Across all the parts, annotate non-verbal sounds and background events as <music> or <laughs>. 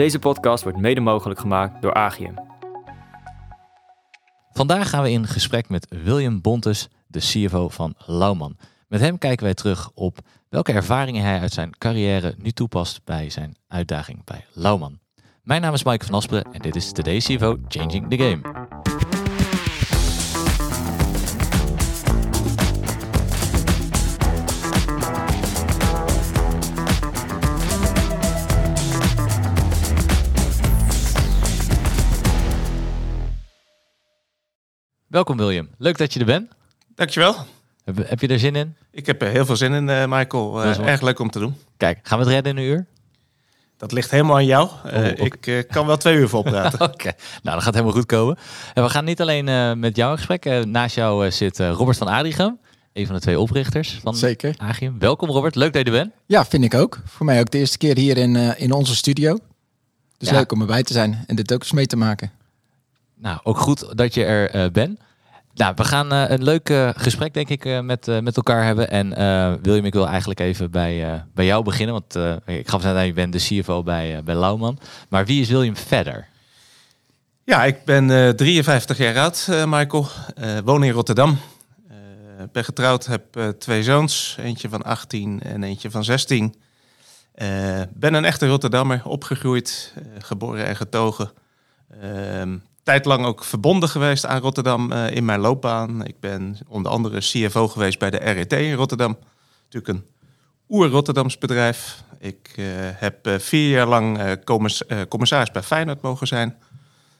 Deze podcast wordt mede mogelijk gemaakt door Agium. Vandaag gaan we in gesprek met William Bontes, de CFO van Lauwman. Met hem kijken wij terug op welke ervaringen hij uit zijn carrière nu toepast bij zijn uitdaging bij Lauwman. Mijn naam is Mike van Asperen en dit is Today's CFO Changing the Game. Welkom William, leuk dat je er bent. Dankjewel. Heb, heb je er zin in? Ik heb er heel veel zin in, uh, Michael. Uh, wel- erg leuk om te doen. Kijk, gaan we het redden in een uur? Dat ligt helemaal aan jou. Uh, Oh, oké. Ik eh, kan wel twee uur vol praten. <laughs> Oké, nou dat gaat helemaal goed komen. En we gaan niet alleen eh, met jou in gesprek. Eh, naast jou eh, zit eh, Robert van Adrichem, een van de twee oprichters van Zeker. Agium. Welkom Robert, leuk dat je er bent. Ja, vind ik ook. Voor mij ook de eerste keer hier in, eh, in onze studio. Dus Ja. leuk om erbij te zijn en dit ook eens mee te maken. Nou, ook goed dat je er eh, bent. Nou, we gaan eh, een leuk eh, gesprek, denk ik, met, met elkaar hebben. En William, ik wil eigenlijk even bij, bij jou beginnen. Want ik gaf net aan, je bent de CFO bij, bij Lauwman. Maar wie is William verder? ja, ik ben eh, 53 jaar oud, Michael. Woon in Rotterdam. Ben getrouwd, heb twee zoons. Eentje van 18 en eentje van 16. Eh, ben een echte Rotterdammer, opgegroeid, geboren en getogen. Ehm, tijdlang ook verbonden geweest aan Rotterdam eh, in mijn loopbaan. Ik ben onder andere CFO geweest bij de RET in Rotterdam. Natuurlijk een oer-Rotterdams bedrijf. Ik eh, heb eh, vier jaar lang eh, commissaris bij Feyenoord mogen zijn.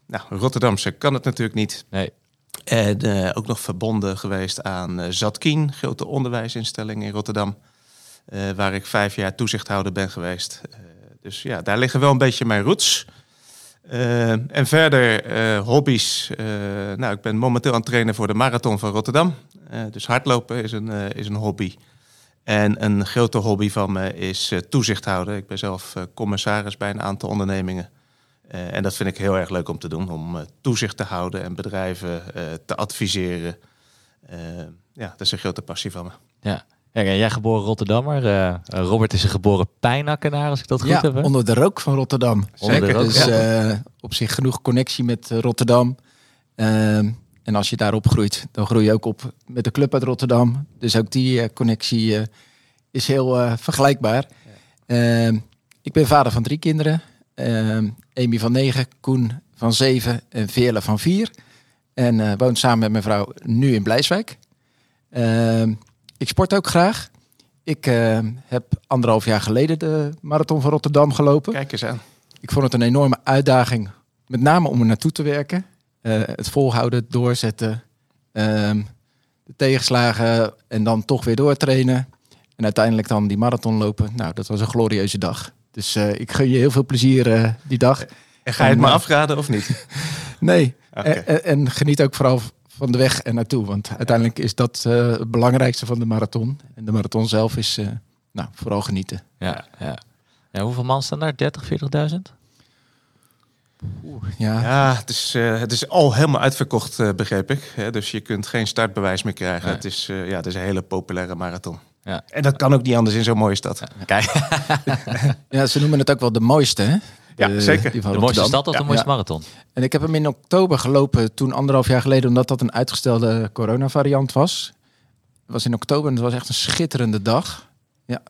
Nou, Rotterdamse kan het natuurlijk niet. Nee. En ook nog verbonden geweest aan Zatkien, grote onderwijsinstelling in Rotterdam. waar ik vijf jaar toezichthouder ben geweest. Dus ja, daar liggen wel een beetje mijn roots. Eh, en verder eh, hobby's. Eh, nou, ik ben momenteel aan het trainen voor de marathon van Rotterdam. Dus hardlopen is een, is een hobby. En een grote hobby van me is toezicht houden. Ik ben zelf commissaris bij een aantal ondernemingen. En dat vind ik heel erg leuk om te doen. Om toezicht te houden en bedrijven te adviseren. Ja, dat is een grote passie van me. Ja. Kijk, en jij geboren Rotterdammer. eh, Robert is een geboren pijnakkenaar, als ik dat goed ja, heb. hè? onder de rook van Rotterdam. Zeker. rook, Dus ja. eh, op zich genoeg connectie met eh, Rotterdam. Ehm, en als je daar opgroeit, dan groei je ook op met de club uit Rotterdam. Dus ook die connectie is heel vergelijkbaar. Ehm, ik ben vader van drie kinderen. Ehm Amy van negen, Koen van zeven en Veerle van vier. En eh woon samen met mijn vrouw nu in Blijswijk. Ik sport ook graag. Ik ehm, heb anderhalf jaar geleden de Marathon van Rotterdam gelopen. Kijk eens aan. Ik vond het een enorme uitdaging, met name om er naartoe te werken. Eh, het volhouden, het doorzetten, ehm, de tegenslagen en dan toch weer doortrainen. En uiteindelijk dan die marathon lopen. Nou, dat was een glorieuze dag. Dus eh, ik gun je heel veel plezier eh, die dag. En ga je het En, me eh, afraden of niet? <laughs> Nee, Oké. en, en- en geniet ook vooral van de weg en naartoe. Want uiteindelijk is dat eh, het belangrijkste van de marathon. En de marathon zelf is eh, nou, vooral genieten. Ja, ja. ja, hoeveel man staan daar? 30, 40.000? Ja, Ja, het is, eh, het is al helemaal uitverkocht, eh, begreep ik. Hè, dus je kunt geen startbewijs meer krijgen. Nee. Het, is, eh, ja, het is een hele populaire marathon. Ja. En dat kan ook niet anders in zo'n mooie stad. Kijk, <laughs> ja, ze noemen het ook wel de mooiste, hè? Ja, De- zeker. die van de mooiste stad of de mooiste Ja. marathon? En ik heb hem in oktober gelopen, toen anderhalf jaar geleden, omdat dat een uitgestelde coronavariant was. Het was in oktober en het was echt een schitterende dag. Ja,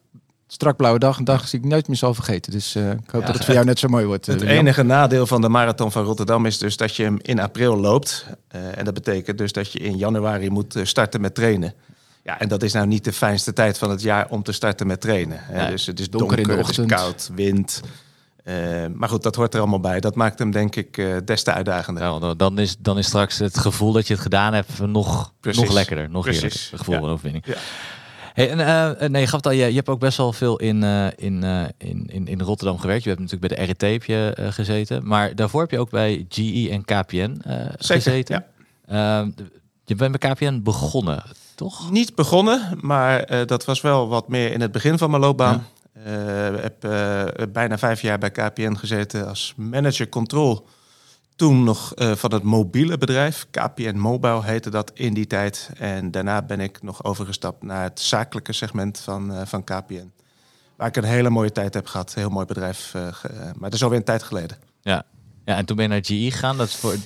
strak blauwe dag, een dag die ik nooit meer zal vergeten. Dus eh, ik hoop Ja, dat het voor jou net zo mooi wordt. eh, Het William. enige nadeel van de marathon van Rotterdam is dus dat je hem in april loopt. Eh, en dat betekent dus dat je in januari moet eh, starten met trainen. Ja, en dat is nou niet de fijnste tijd van het jaar om te starten met trainen. Hè. Dus het is donker donker, in de het is ochtend. koud, wind. Eh, maar goed, dat hoort er allemaal bij. Dat maakt hem denk ik eh, des te uitdagender. Ja, dan is, dan is straks het gevoel dat je het gedaan hebt nog, Precies. nog lekkerder. Nog Precies. eerlijker. Het gevoel Ja. van overwinning. Ja. Hey, en, eh, nee, je gaf al, je, je hebt ook best wel veel in, in, in, in, in Rotterdam gewerkt. Je hebt natuurlijk bij de RET heb je, gezeten. Maar daarvoor heb je ook bij GE en KPN Zeker, gezeten. Ehm, je bent bij KPN begonnen, toch? Niet begonnen, maar dat was wel wat meer in het begin van mijn loopbaan. Eh, heb eh, bijna vijf jaar bij KPN gezeten als manager control. Toen nog eh, van het mobiele bedrijf. KPN Mobile heette dat in die tijd. En daarna ben ik nog overgestapt naar het zakelijke segment van, van KPN. waar ik een hele mooie tijd heb gehad. Heel mooi bedrijf. maar dat is alweer een tijd geleden. Ja. ja, en toen ben je naar GE gegaan. Dat is voor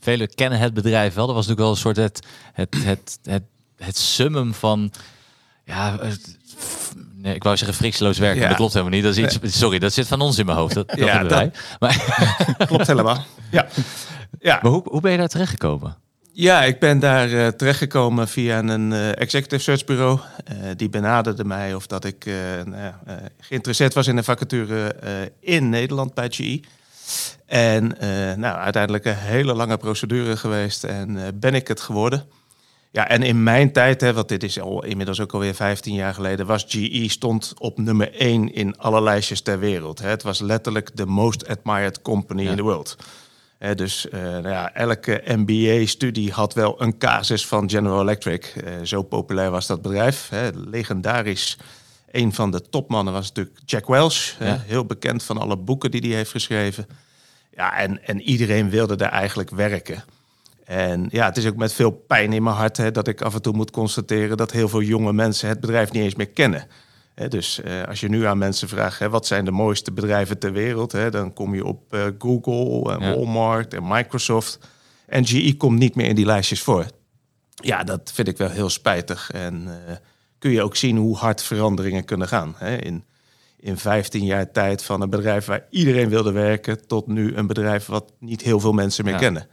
velen kennen het bedrijf wel. Dat was natuurlijk wel een soort het, het, het, het, het summum van. Ja, nee, ik wou zeggen frictieloos werken. Ja. Dat klopt helemaal niet. Dat is iets, sorry, dat zit van ons in mijn hoofd. Dat, dat Ja, hebben dat- wij. Maar, <laughs> Klopt helemaal. Ja. Ja. maar hoe, hoe ben je daar terechtgekomen? Ja, ik ben daar eh, terechtgekomen via een eh, executive search bureau. Eh, die benaderde mij of dat ik nou geïnteresseerd was in een vacature in Nederland bij GE. En nou, uiteindelijk een hele lange procedure geweest en ben ik het geworden. Ja, en in mijn tijd, hè, want dit is al inmiddels ook alweer 15 jaar geleden, was GE stond op nummer 1 in alle lijstjes ter wereld. Hè. Het was letterlijk de most admired company Ja. in the world. Hè, dus eh, nou ja, elke MBA-studie had wel een casus van General Electric. Eh, zo populair was dat bedrijf. Hè. Legendarisch. Een van de topmannen was natuurlijk Jack Welch. hè, heel bekend van alle boeken die hij heeft geschreven. Ja, en, en iedereen wilde daar eigenlijk werken. En ja, het is ook met veel pijn in mijn hart hè, dat ik af en toe moet constateren dat heel veel jonge mensen het bedrijf niet eens meer kennen. Dus eh, als je nu aan mensen vraagt, hè, wat zijn de mooiste bedrijven ter wereld, hè, dan kom je op eh, Google, en Ja. Walmart en Microsoft. En GE komt niet meer in die lijstjes voor. Ja, dat vind ik wel heel spijtig. En eh, kun je ook zien hoe hard veranderingen kunnen gaan. Hè? In, in 15 jaar tijd van een bedrijf waar iedereen wilde werken, tot nu een bedrijf wat niet heel veel mensen meer Ja. kennen.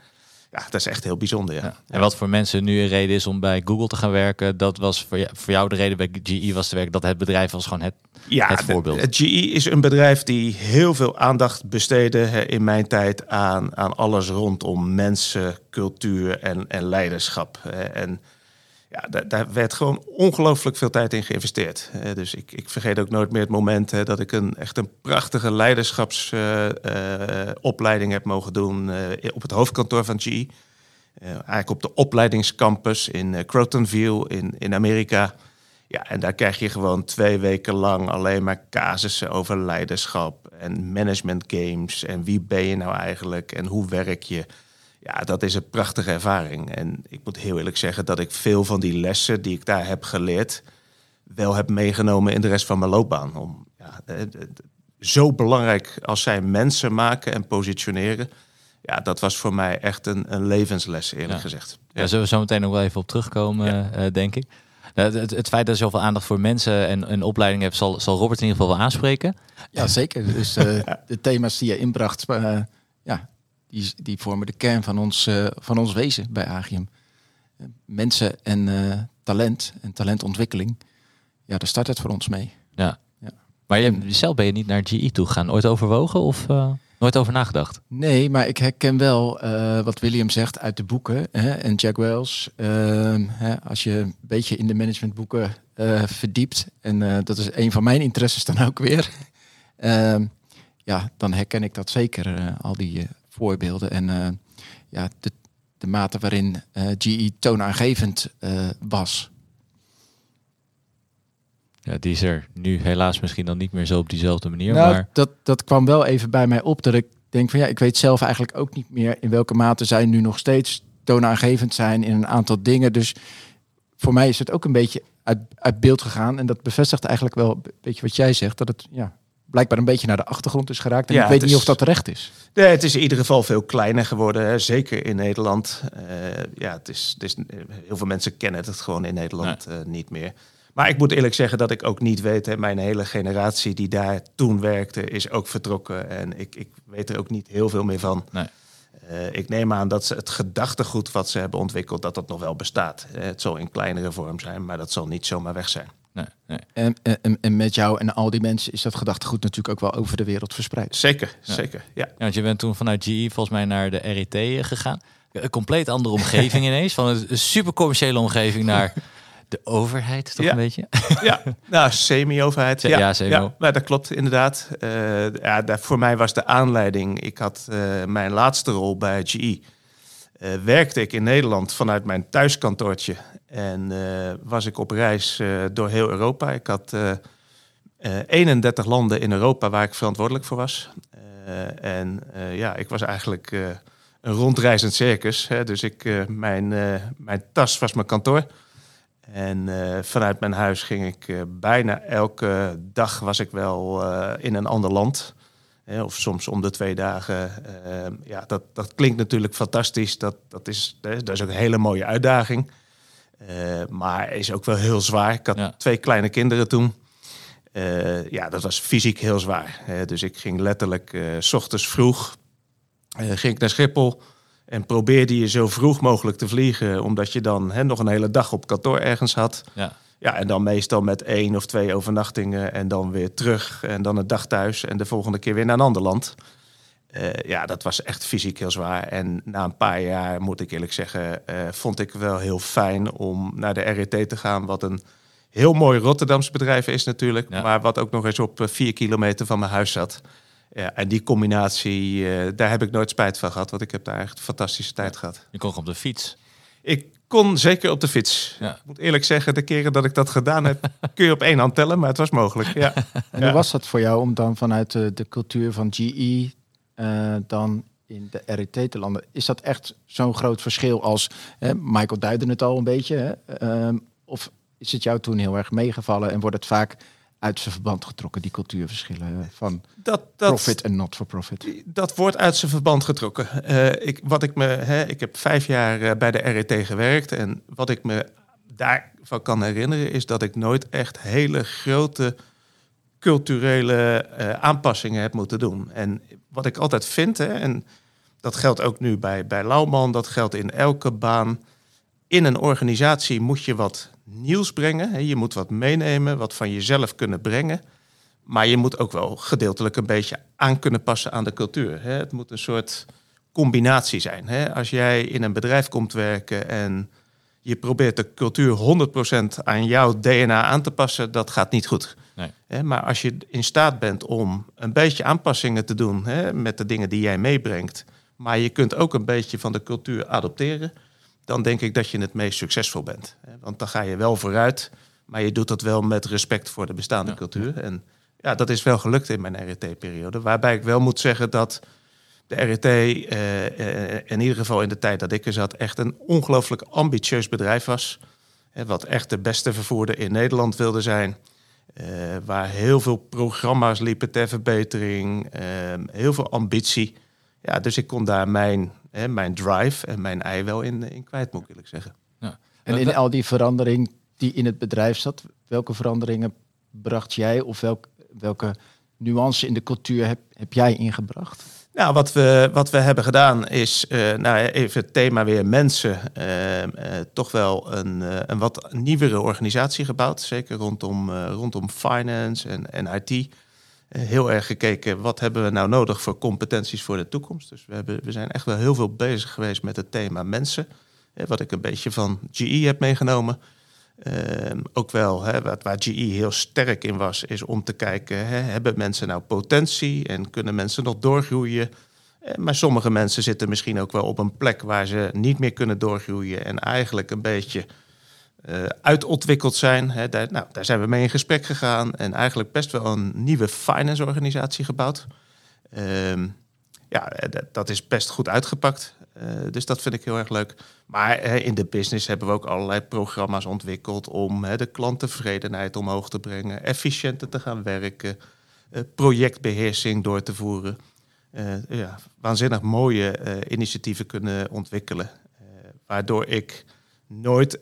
Ja, dat is echt heel bijzonder. Ja. Ja. En wat voor mensen nu een reden is om bij Google te gaan werken, dat was voor jou, de reden bij GE was te werken, dat het bedrijf was gewoon het. Ja, het de- voorbeeld. GE is een bedrijf die heel veel aandacht besteedde in mijn tijd aan, aan alles rondom mensen, cultuur en, en leiderschap. En ja, daar, daar werd gewoon ongelooflijk veel tijd in geïnvesteerd. hè. Dus ik, ik vergeet ook nooit meer het moment dat ik een echt een prachtige leiderschapsopleiding heb mogen doen eh, op het hoofdkantoor van GE. Eh, eigenlijk op de opleidingscampus in eh, Crotonville in, in Amerika. Ja, en daar krijg je gewoon twee weken lang alleen maar casussen over leiderschap en management games. En wie ben je nou eigenlijk en hoe werk je? Ja, dat is een prachtige ervaring. En ik moet heel eerlijk zeggen dat ik veel van die lessen die ik daar heb geleerd, wel heb meegenomen in de rest van mijn loopbaan. Om, ja, eh, eh, zo belangrijk als zij mensen maken en positioneren. Ja, dat was voor mij echt een, een levensles, eerlijk Ja. gezegd. Daar zullen we zo meteen nog wel even op terugkomen, eh, denk ik. Nou, het, het feit dat je zoveel aandacht voor mensen en een opleiding hebt, zal, zal Robert in ieder geval wel aanspreken. Ja, zeker. Dus eh, <laughs> de thema's die je inbracht, eh, ja, die, die vormen de kern van ons, eh, van ons wezen bij Agium. Eh, mensen en eh, talent en talentontwikkeling. Ja, daar start het voor ons mee. Ja. Ja. Maar je, zelf ben je niet naar GE toe gegaan. Ooit overwogen of nooit over nagedacht? Nee, maar ik herken wel wat William zegt uit de boeken. Hè, en Jack Wells. Ehm, hè, als je een beetje in de managementboeken verdiept. En dat is een van mijn interesses dan ook weer. <laughs> Ehm, ja, dan herken ik dat zeker. al die voorbeelden. En eh, ja, de, de mate waarin eh, GE toonaangevend eh, was. Ja, die is er nu helaas misschien dan niet meer zo op diezelfde manier. Nou, maar dat, dat kwam wel even bij mij op dat ik denk van ja, ik weet zelf eigenlijk ook niet meer in welke mate zij nu nog steeds toonaangevend zijn in een aantal dingen. Dus voor mij is het ook een beetje uit, uit beeld gegaan. En dat bevestigt eigenlijk wel een beetje wat jij zegt, dat het ja, blijkbaar een beetje naar de achtergrond is geraakt. En Ja, ik weet niet of dat terecht is. Nee, het is in ieder geval veel kleiner geworden, hè. zeker in Nederland. Eh, ja, het is, het is, heel veel mensen kennen het gewoon in Nederland eh, niet meer. Maar ik moet eerlijk zeggen dat ik ook niet weet, hè, mijn hele generatie die daar toen werkte, is ook vertrokken. En ik, ik weet er ook niet heel veel meer van. Nee. Eh, ik neem aan dat ze het gedachtegoed wat ze hebben ontwikkeld, dat dat nog wel bestaat. Eh, het zal in kleinere vorm zijn, maar dat zal niet zomaar weg zijn. nee, nee. En, en, en met jou en al die mensen is dat gedachtegoed natuurlijk ook wel over de wereld verspreid. Zeker, zeker. Ja. Ja, want je bent toen vanuit GE volgens mij naar de RET gegaan. Een compleet andere omgeving <laughs> ineens. Van een super commerciële omgeving naar de overheid, toch Ja. een beetje? Ja, nou, semi-overheid. Se- ja, ja, semi. ja, maar dat klopt inderdaad. Eh, ja, voor mij was de aanleiding. Ik had eh, mijn laatste rol bij GE. eh, werkte ik in Nederland vanuit mijn thuiskantoortje. En was ik op reis door heel Europa. Ik had eh, eh, 31 landen in Europa waar ik verantwoordelijk voor was. En ja, ik was eigenlijk een rondreizend circus. Hè. Dus ik, mijn, mijn tas was mijn kantoor. En vanuit mijn huis ging ik bijna elke dag was ik wel in een ander land. of soms om de twee dagen. ja, dat, dat klinkt natuurlijk fantastisch. Dat, dat, is, dat is ook een hele mooie uitdaging. maar is ook wel heel zwaar. Ik had twee kleine kinderen toen. Ja, dat was fysiek heel zwaar. dus ik ging letterlijk s ochtends vroeg ging ik naar Schiphol en probeerde je zo vroeg mogelijk te vliegen, omdat je dan hè, nog een hele dag op kantoor ergens had. Ja. ja, en dan meestal met één of twee overnachtingen en dan weer terug en dan een dag thuis en de volgende keer weer naar een ander land. ja, dat was echt fysiek heel zwaar. En na een paar jaar, moet ik eerlijk zeggen, vond ik wel heel fijn om naar de RET te gaan, wat een heel mooi Rotterdamse bedrijf is natuurlijk, maar wat ook nog eens op eh, vier kilometer van mijn huis zat. Ja, en die combinatie, uh, daar heb ik nooit spijt van gehad, want ik heb daar echt een fantastische tijd gehad. Je kon op de fiets? Ik kon zeker op de fiets. Ja. Ik moet eerlijk zeggen, de keren dat ik dat gedaan heb, <laughs> kun je op één hand tellen, maar het was mogelijk. Ja. En hoe was dat voor jou om dan vanuit de, de cultuur van GE uh, dan in de RET te landen? Is dat echt zo'n groot verschil als, hè, Michael duidde het al een beetje, hè, uh, of is het jou toen heel erg meegevallen en wordt het vaak uit zijn verband getrokken, die cultuurverschillen van dat, dat, profit en not for profit? Dat wordt uit zijn verband getrokken. Uh, ik, wat ik, me, hè, ik heb vijf jaar uh, bij de RET gewerkt en wat ik me daarvan kan herinneren is dat ik nooit echt hele grote culturele uh, aanpassingen heb moeten doen. En wat ik altijd vind, hè, en dat geldt ook nu bij, bij Lauwman, dat geldt in elke baan. In een organisatie moet je wat nieuws brengen. Je moet wat meenemen, wat van jezelf kunnen brengen. Maar je moet ook wel gedeeltelijk een beetje aan kunnen passen aan de cultuur. Het moet een soort combinatie zijn. Als jij in een bedrijf komt werken en je probeert de cultuur 100% aan jouw DNA aan te passen, dat gaat niet goed. Nee. Maar als je in staat bent om een beetje aanpassingen te doen met de dingen die jij meebrengt, maar je kunt ook een beetje van de cultuur adopteren, dan denk ik dat je het meest succesvol bent. Want dan ga je wel vooruit, maar je doet dat wel met respect voor de bestaande cultuur. En ja, dat is wel gelukt in mijn RET-periode. Waarbij ik wel moet zeggen dat de RET, eh, eh, in ieder geval in de tijd dat ik er zat, echt een ongelooflijk ambitieus bedrijf was. wat echt de beste vervoerder in Nederland wilde zijn. Uh, waar heel veel programma's liepen ter verbetering, ehm, heel veel ambitie. Ja, dus ik kon daar mijn hè, mijn drive en mijn ei wel in, in kwijt, moet ik eerlijk zeggen. Ja. En in al die verandering die in het bedrijf zat, welke veranderingen bracht jij of welk, welke nuance in de cultuur heb, heb jij ingebracht? Nou, wat we, wat we hebben gedaan is, uh, nou even het thema weer mensen, uh, uh, toch wel een, een wat nieuwere organisatie gebouwd. Zeker rondom, rondom finance en, en IT heel erg gekeken wat hebben we nou nodig voor competenties voor de toekomst. Dus we, hebben, we zijn echt wel heel veel bezig geweest met het thema mensen. Wat ik een beetje van GE heb meegenomen. Ehm, ook wel, hè, wat, waar GE heel sterk in was, is om te kijken, hè, hebben mensen nou potentie en kunnen mensen nog doorgroeien? Eh, maar sommige mensen zitten misschien ook wel op een plek waar ze niet meer kunnen doorgroeien en eigenlijk een beetje uh, uitontwikkeld zijn. Hè, daar, nou, daar zijn we mee in gesprek gegaan en eigenlijk best wel een nieuwe finance-organisatie gebouwd. Uh, ja, eh, dat is best goed uitgepakt. Uh, dus dat vind ik heel erg leuk. Maar in de business hebben we ook allerlei programma's ontwikkeld om de klanttevredenheid omhoog te brengen, efficiënter te gaan werken, projectbeheersing door te voeren. ja, waanzinnig mooie initiatieven kunnen ontwikkelen. waardoor ik nooit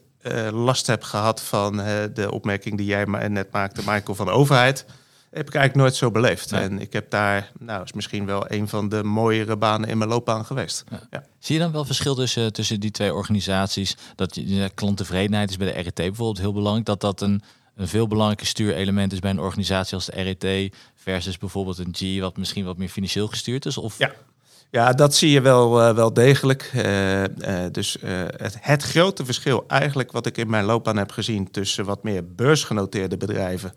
last heb gehad van uh, de opmerking die jij net maakte, Michael, van de overheid. Heb ik eigenlijk nooit zo beleefd. En ik heb daar, nou, is misschien wel een van de mooiere banen in mijn loopbaan geweest. Ja. Zie je dan wel verschil tussen, tussen die twee organisaties? Dat je, klanttevredenheid is bij de RET bijvoorbeeld heel belangrijk. Dat dat een, een veel belangrijker stuurelement is bij een organisatie als de RET versus bijvoorbeeld een G, wat misschien wat meer financieel gestuurd is? Of... Ja, ja, dat zie je wel, uh, wel degelijk. Uh, uh, dus het, het, grote verschil eigenlijk wat ik in mijn loopbaan heb gezien tussen wat meer beursgenoteerde bedrijven,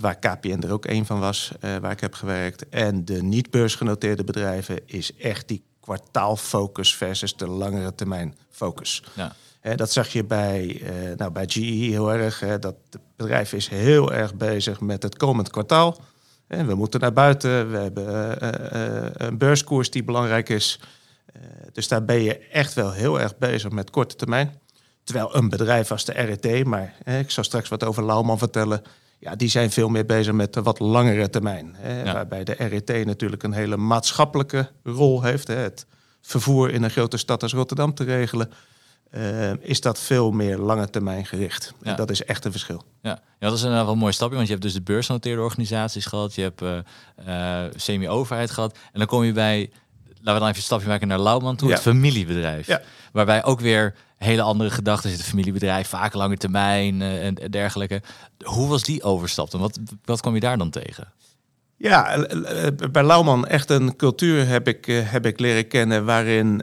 waar KPN er ook een van was, waar ik heb gewerkt, en de niet beursgenoteerde bedrijven, is echt die kwartaalfocus versus de langere termijn focus. Ja. dat zag je bij, nou, bij GE heel erg. dat het bedrijf is heel erg bezig met het komend kwartaal. En we moeten naar buiten. We hebben eh, eh, eh, een beurskoers die belangrijk is. dus daar ben je echt wel heel erg bezig met korte termijn. Terwijl een bedrijf als de RET, maar ik zal straks wat over Lauwman vertellen. Ja, die zijn veel meer bezig met de wat langere termijn. Ja. Waarbij de RET natuurlijk een hele maatschappelijke rol heeft. Hè, het vervoer in een grote stad als Rotterdam te regelen. Eh, is dat veel meer lange termijn gericht. Ja. En dat is echt een verschil. Ja. ja, dat is inderdaad wel een mooi stapje. Want je hebt dus de beursgenoteerde organisaties gehad. Je hebt eh, eh, semi-overheid gehad. En dan kom je bij, laten we dan even een stapje maken naar Lauwman toe. Ja. Het familiebedrijf. Ja. Waarbij ook weer hele andere gedachten zitten. Familiebedrijf, vaak lange termijn eh, en dergelijke. Hoe was die overstap? En wat, wat kwam je daar dan tegen? Ja, eh, eh, bij Lauwman echt een cultuur heb ik, eh, heb ik leren kennen waarin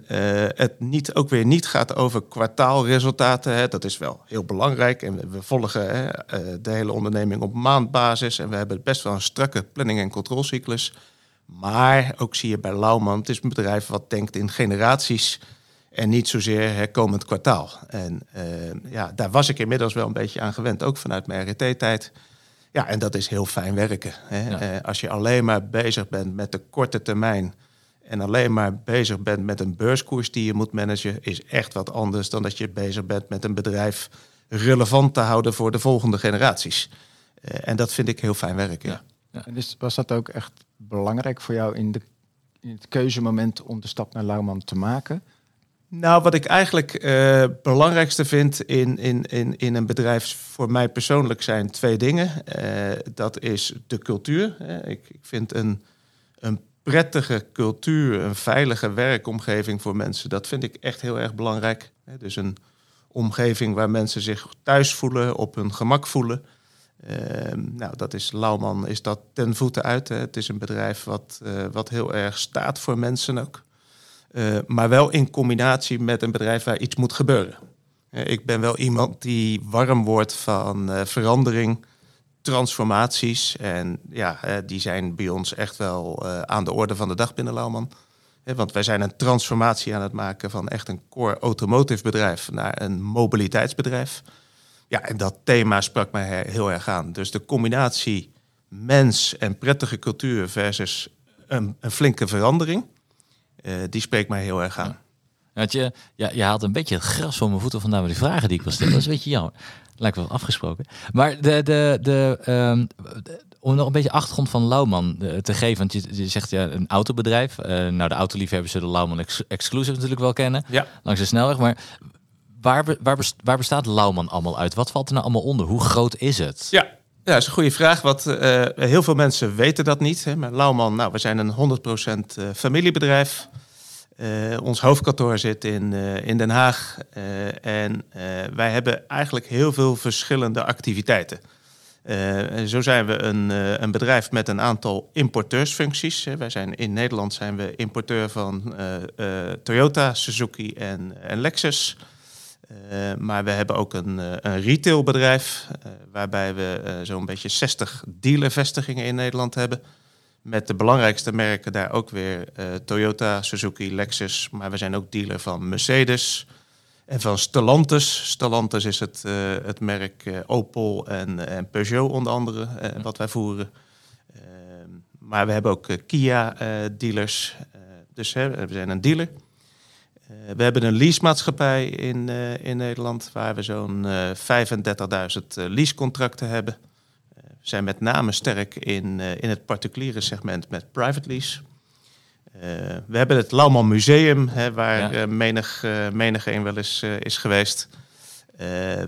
het niet, ook weer niet gaat over kwartaalresultaten. Hè. Dat is wel heel belangrijk en we, volgen hè, de hele onderneming op maandbasis en we hebben best wel een strakke planning- en controlecyclus. Maar ook zie je bij Lauwman, het is een bedrijf wat denkt in generaties en niet zozeer herkomend kwartaal. En ja, daar was ik inmiddels wel een beetje aan gewend, ook vanuit mijn RT-tijd. Ja, en dat is heel fijn werken. Hè? Ja. Eh, als je alleen maar bezig bent met de korte termijn en alleen maar bezig bent met een beurskoers die je moet managen, is echt wat anders dan dat je bezig bent met een bedrijf relevant te houden voor de volgende generaties. Eh, en dat vind ik heel fijn werken. Ja. En dus was dat ook echt belangrijk voor jou in, de, in het keuzemoment om de stap naar Lauwman te maken? Nou, wat ik eigenlijk eh belangrijkste vind in, in, in, in een bedrijf voor mij persoonlijk zijn twee dingen. Eh, dat is de cultuur. Ik, ik vind een, een prettige cultuur, een veilige werkomgeving voor mensen, dat vind ik echt heel erg belangrijk. Dus een omgeving waar mensen zich thuis voelen, op hun gemak voelen. Ehm, nou, dat is Lauwman, is dat ten voeten uit. Hè. Het is een bedrijf wat, eh, wat heel erg staat voor mensen ook. Eh, maar wel in combinatie met een bedrijf waar iets moet gebeuren. Eh, ik ben wel iemand die warm wordt van eh, verandering, transformaties. En ja, die zijn bij ons echt wel aan de orde van de dag binnen Lauwman. Want wij zijn een transformatie aan het maken van echt een core automotive bedrijf naar een mobiliteitsbedrijf. Ja, en dat thema sprak mij he- heel erg aan. Dus de combinatie mens en prettige cultuur versus een, een flinke verandering. Eh, die spreekt mij heel erg aan. Je, ja, je haalt een beetje het gras van mijn voeten vandaan met die vragen die ik wil stellen. Dat is een beetje jammer. Lijkt wel afgesproken. Maar de, de, de, ehm, de- om nog een beetje achtergrond van Lauwman eh, te geven. Want je, je zegt ja, een autobedrijf. Eh, nou, de autoliefhebbers zullen Lauwman ex Exclusive natuurlijk wel kennen. Ja. Langs de snelweg. Maar waar, waar, waar bestaat Lauwman allemaal uit? Wat valt er nou allemaal onder? Hoe groot is het? Ja. Ja, dat is een goede vraag. Want eh, heel veel mensen weten dat niet. Hè. Maar Lauwman, nou, we zijn een 100% eh, familiebedrijf. Eh, ons hoofdkantoor zit in, in Den Haag. En wij hebben eigenlijk heel veel verschillende activiteiten. En zo zijn we een, een bedrijf met een aantal importeursfuncties. Wij zijn in Nederland zijn we importeur van Toyota, Suzuki en, en Lexus. Eh, maar we hebben ook een, eh, een retailbedrijf, eh, waarbij we zo'n beetje 60 dealervestigingen in Nederland hebben. Met de belangrijkste merken daar ook weer Toyota, Suzuki, Lexus. Maar we zijn ook dealer van Mercedes en van Stellantis. Stellantis is het, het merk Opel en, en Peugeot onder andere, wat wij voeren. Maar we hebben ook Kia dealers. Eh, dus hè, we zijn een dealer. Eh, we hebben een leasemaatschappij in, eh, in Nederland waar we zo'n eh 35.000 eh, leasecontracten hebben. We zijn met name sterk in, in het particuliere segment met private lease. We hebben het Lauwman Museum, hè, waar Ja. menig, eh menig een wel eens is geweest.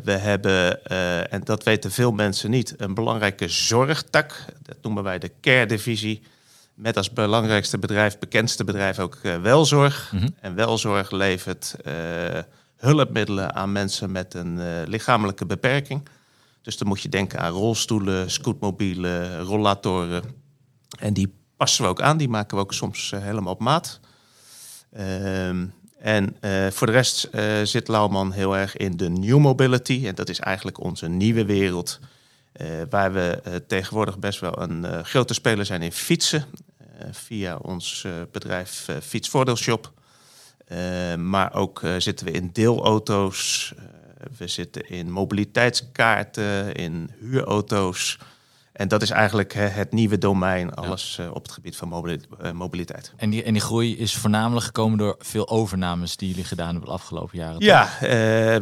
We hebben, en dat weten veel mensen niet, een belangrijke zorgtak. Dat noemen wij de care-divisie. Met als belangrijkste bedrijf, bekendste bedrijf ook eh, welzorg. Mhm. En welzorg levert eh, hulpmiddelen aan mensen met een eh, lichamelijke beperking. Dus dan moet je denken aan rolstoelen, scootmobielen, rollatoren. En die passen we ook aan, die maken we ook soms helemaal op maat. Ehm, en voor de rest zit Lauwman heel erg in de new mobility. En dat is eigenlijk onze nieuwe wereld. waar we tegenwoordig best wel een grote speler zijn in fietsen. Eh, via ons eh, bedrijf eh, Fietsvoordeelshop. Maar ook zitten we in deelauto's. we zitten in mobiliteitskaarten, in huurauto's. En dat is eigenlijk hè, het nieuwe domein, alles eh, op het gebied van mobili- eh, mobiliteit. En die, en die groei is voornamelijk gekomen door veel overnames die jullie gedaan hebben de afgelopen jaren. Ja, eh,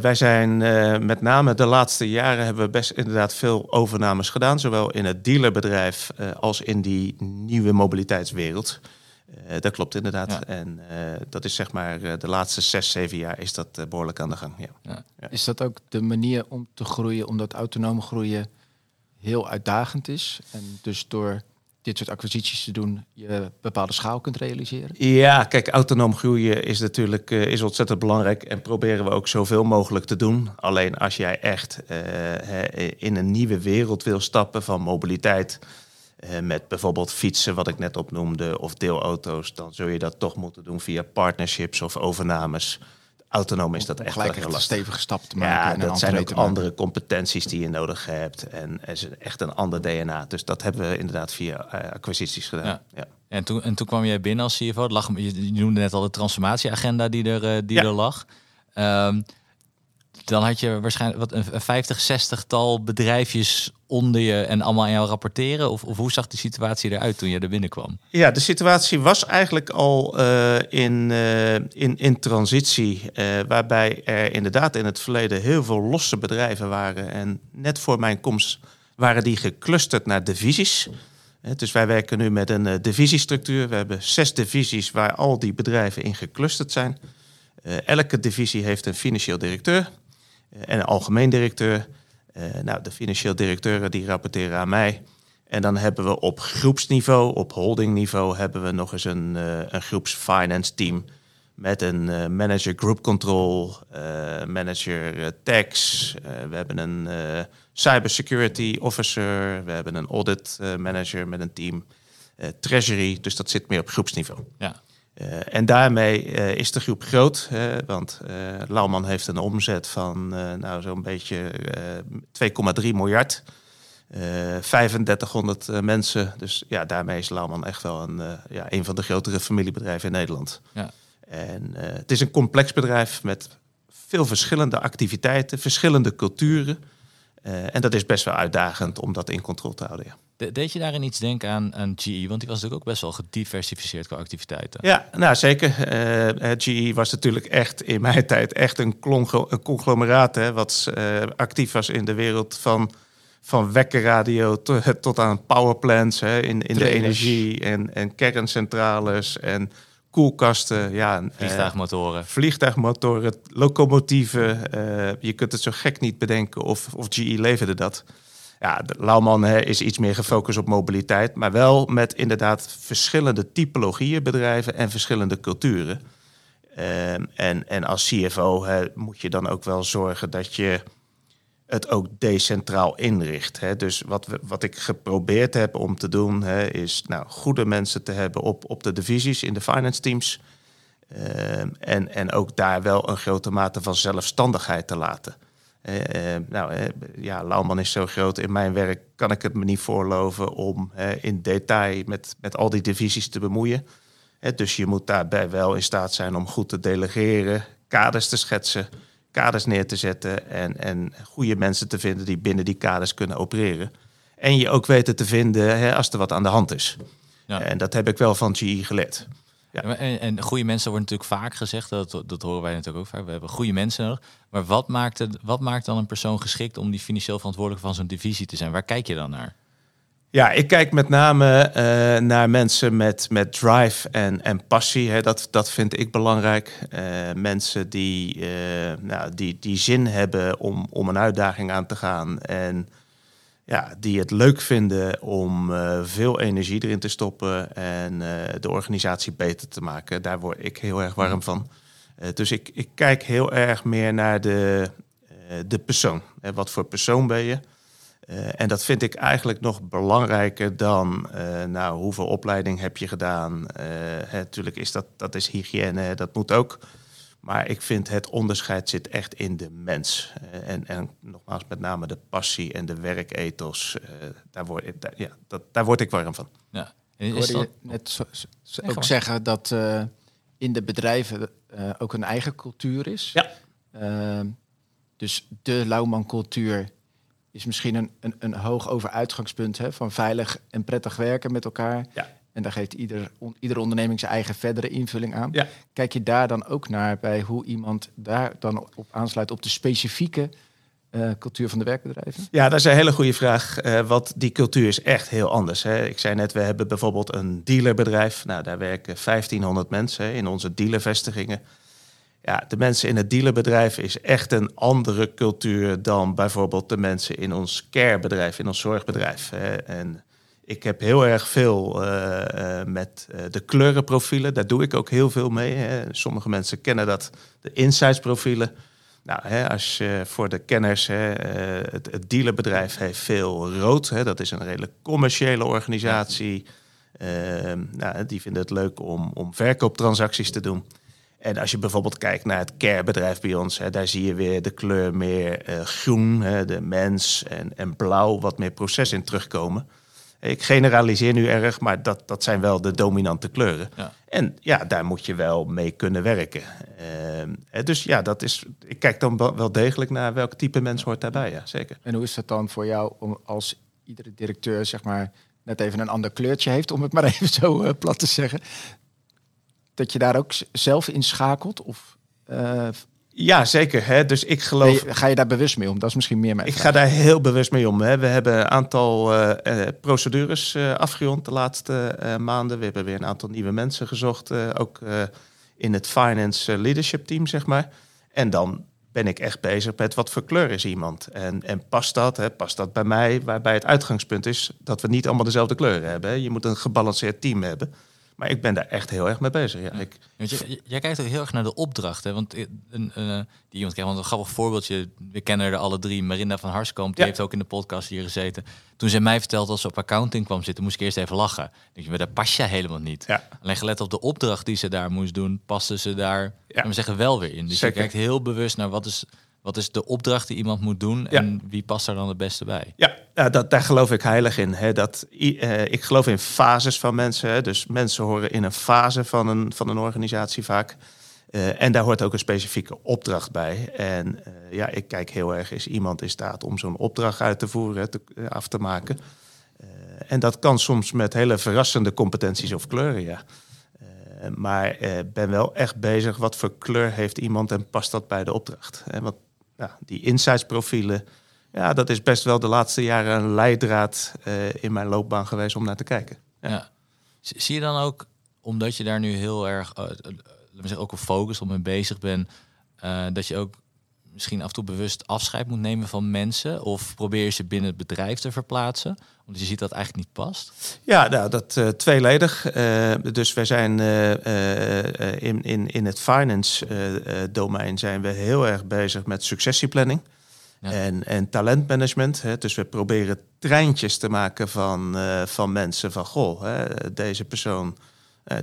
wij zijn eh, met name de laatste jaren hebben we best inderdaad veel overnames gedaan. Zowel in het dealerbedrijf eh, als in die nieuwe mobiliteitswereld. Eh, dat klopt inderdaad. Ja. En eh, dat is zeg maar eh, de laatste zes, zeven jaar is dat eh, behoorlijk aan de gang. Ja. Is dat ook de manier om te groeien, omdat autonoom groeien heel uitdagend is? En dus door dit soort acquisities te doen, je bepaalde schaal kunt realiseren? Ja, kijk, autonoom groeien is natuurlijk eh, is ontzettend belangrijk en proberen we ook zoveel mogelijk te doen. Alleen als jij echt eh, in een nieuwe wereld wil stappen van mobiliteit, eh, met bijvoorbeeld fietsen, wat ik net opnoemde, of deelauto's, dan zul je dat toch moeten doen via partnerships of overnames. Autonoom is dat echt gelijk echt een stevige stap te maken. Ja, en een dat zijn ook andere competenties die je nodig hebt. En is echt een ander DNA. Dus dat hebben we inderdaad via eh, acquisities gedaan. Ja. Ja. En toen, en toen kwam jij binnen als CFO. Het lag, je, je noemde net al de transformatieagenda die er, eh, die Ja. er lag. Ehm, dan had je waarschijnlijk wat, een een 50, 60 tal bedrijfjes onder je en allemaal aan jou rapporteren. Of, of hoe zag die situatie eruit toen je er binnenkwam? Ja, de situatie was eigenlijk al eh, in, eh, in, in transitie, eh, waarbij er inderdaad in het verleden heel veel losse bedrijven waren. En net voor mijn komst waren die geclusterd naar divisies. Dus wij werken nu met een divisiestructuur. We hebben zes divisies waar al die bedrijven in geclusterd zijn. Elke divisie heeft een financieel directeur en een algemeen directeur. Eh, nou, de financieel directeuren die rapporteren aan mij. En dan hebben we op groepsniveau, op holdingniveau, hebben we nog eens een, eh, een groepsfinance team. Met een eh, manager group control, manager tax. we hebben een cybersecurity officer. We hebben een audit manager met een team. treasury, dus dat zit meer op groepsniveau. Ja. Eh, en daarmee eh, is de groep groot, hè, want eh Lauwman heeft een omzet van nou, zo'n beetje eh 2,3 miljard. Eh 3500 eh, mensen. Dus ja, daarmee is Lauwman echt wel een, ja, een van de grotere familiebedrijven in Nederland. Ja. En het is een complex bedrijf met veel verschillende activiteiten, verschillende culturen. En dat is best wel uitdagend om dat in controle te houden. Ja. De- deed je daarin iets denken aan, aan GE? Want die was natuurlijk ook best wel gediversificeerd qua activiteiten. Ja, nou zeker. Eh, eh, GE was natuurlijk echt in mijn tijd echt een, een conglomeraat. Hè, wat eh, actief was in de wereld van, van wekkerradio to- <laughs> tot aan powerplants hè, in, in de energie en, en kerncentrales en koelkasten. Ja, en, Vliegtuigmotoren. vliegtuigmotoren, locomotieven. je kunt het zo gek niet bedenken of, of GE leverde dat. Ja, Lauwman is iets meer gefocust op mobiliteit, maar wel met inderdaad verschillende typologieën bedrijven en verschillende culturen. Ehm, en, en als CFO moet je dan ook wel zorgen dat je het ook decentraal inricht. Dus wat, wat ik geprobeerd heb om te doen, is nou, goede mensen te hebben op, op de divisies in de finance teams. Ehm, en, en ook daar wel een grote mate van zelfstandigheid te laten. Eh, nou, eh, ja, Lauwman is zo groot. In mijn werk kan ik het me niet voorloven om in detail met, met al die divisies te bemoeien. Dus je moet daarbij wel in staat zijn om goed te delegeren, kaders te schetsen, kaders neer te zetten en, en goede mensen te vinden die binnen die kaders kunnen opereren. En je ook weten te vinden hè, als er wat aan de hand is. Ja. En dat heb ik wel van GE geleerd. Ja. En, en goede mensen wordt natuurlijk vaak gezegd, dat, dat horen wij natuurlijk ook vaak. We hebben goede mensen nodig. Maar wat maakt, het, wat maakt dan een persoon geschikt om die financieel verantwoordelijk van zo'n divisie te zijn? Waar kijk je dan naar? Ja, ik kijk met name eh, naar mensen met, met drive en, en passie. Hè. Dat, dat vind ik belangrijk. Eh, mensen die, eh, nou, die, die zin hebben om, om een uitdaging aan te gaan. En ja, die het leuk vinden om eh, veel energie erin te stoppen en eh, de organisatie beter te maken. Daar word ik heel erg warm van. Eh, dus ik, ik kijk heel erg meer naar de, de persoon. Wat voor persoon ben je? En dat vind ik eigenlijk nog belangrijker dan, nou, hoeveel opleiding heb je gedaan? Hè, natuurlijk is dat, dat is hygiëne, dat moet ook. Maar ik vind het onderscheid zit echt in de mens. Eh, en, en nogmaals, met name de passie en de werkethos. eh daar, word, ik- daar, ja, dat, daar word ik warm van. Ja. En Ik is hoorde dat, je net zo, zo- zo Nee, ook zeggen dat eh, in de bedrijven eh, ook een eigen cultuur is. Ja. Ehm, dus de Lauwman-cultuur is misschien een, een, een hoog over uitgangspunt hè, van veilig en prettig werken met elkaar. Ja. En daar geeft ieder, on, iedere onderneming zijn eigen verdere invulling aan. Ja. Kijk je daar dan ook naar bij hoe iemand daar dan op aansluit op de specifieke uh, cultuur van de werkbedrijven? Ja, dat is een hele goede vraag. Uh, want die cultuur is echt heel anders. Hè. Ik zei net, we hebben bijvoorbeeld een dealerbedrijf. Nou, daar werken 1500 mensen hè, in onze dealervestigingen. Ja, de mensen in het dealerbedrijf is echt een andere cultuur dan bijvoorbeeld de mensen in ons carebedrijf, in ons zorgbedrijf. Hè. En ik heb heel erg veel uh, uh, met uh, de kleurenprofielen. Daar doe ik ook heel veel mee. Hè. Sommige mensen kennen dat, de insightsprofielen. Nou, hè, als je voor de kenners, hè, het, het, dealerbedrijf heeft veel rood. Hè, dat is een redelijk commerciële organisatie. Nou, die vinden het leuk om, om verkooptransacties te doen. En als je bijvoorbeeld kijkt naar het carebedrijf bij ons, hè, daar zie je weer de kleur meer groen, hè, de mens en, en blauw, wat meer proces in terugkomen. Ik generaliseer nu erg, maar dat, dat zijn wel de dominante kleuren. Ja. En ja, daar moet je wel mee kunnen werken. Uh, dus ja, dat is, ik kijk dan wel degelijk naar welk type mens hoort daarbij. Ja, zeker. En hoe is dat dan voor jou om als iedere directeur, zeg maar, net even een ander kleurtje heeft, om het maar <laughs> even zo uh, plat te zeggen, dat je daar ook zelf in schakelt? Of, uh, ja, zeker. Hè? Dus ik geloof. Ga je daar bewust mee om? Dat is misschien meer mijn Ik vraag. ga daar heel bewust mee om. Hè? We hebben een aantal uh, uh, procedures uh, afgerond de laatste maanden. We hebben weer een aantal nieuwe mensen gezocht. ook in het finance leadership team, zeg maar. En dan ben ik echt bezig met wat voor kleur is iemand. En, en past dat? Hè? Past dat bij mij? Waarbij het uitgangspunt is dat we niet allemaal dezelfde kleuren hebben. Hè? Je moet een gebalanceerd team hebben. Maar ik ben daar echt heel erg mee bezig. Ja, ik... jij, jij, kijkt ook heel erg naar de opdracht. Hè? Want een, uh, die iemand krijgt, want een grappig voorbeeldje. We kennen er alle drie. Marinda van Harskamp, die Ja. heeft ook in de podcast hier gezeten. Toen zij mij vertelde dat ze op accounting kwam zitten, moest ik eerst even lachen. Denk je, daar pas je helemaal niet. Ja. Alleen gelet op de opdracht die ze daar moest doen, paste ze daar, Ja. we zeggen, wel weer in. Dus Zeker. je kijkt heel bewust naar wat is, wat is de opdracht die iemand moet doen Ja. en wie past daar dan het beste bij. Ja, ja, dat, daar geloof ik heilig in. Hè, dat, eh, ik geloof in fases van mensen. Hè, dus mensen horen in een fase van een, van een organisatie vaak. Eh, en daar hoort ook een specifieke opdracht bij. En eh, ja, ik kijk heel erg, is iemand in staat om zo'n opdracht uit te voeren, te, af te maken. En dat kan soms met hele verrassende competenties of kleuren, ja. Maar ben wel echt bezig, wat voor kleur heeft iemand en past dat bij de opdracht? Hè, want ja, die insightsprofielen, ja, dat is best wel de laatste jaren een leidraad eh, in mijn loopbaan geweest om naar te kijken. Ja. Zie je dan ook, omdat je daar nu heel erg, we zeggen, ook op focus, op mee bezig bent, dat je ook misschien af en toe bewust afscheid moet nemen van mensen? Of probeer je ze binnen het bedrijf te verplaatsen? Omdat je ziet dat eigenlijk niet past. Ja, nou, dat eh, tweeledig. Eh, dus wij zijn eh, in, in, in het finance domein zijn we heel erg bezig met successieplanning. Ja. En, en talentmanagement. Hè. Dus we proberen treintjes te maken van, van mensen. Van goh, hè, deze persoon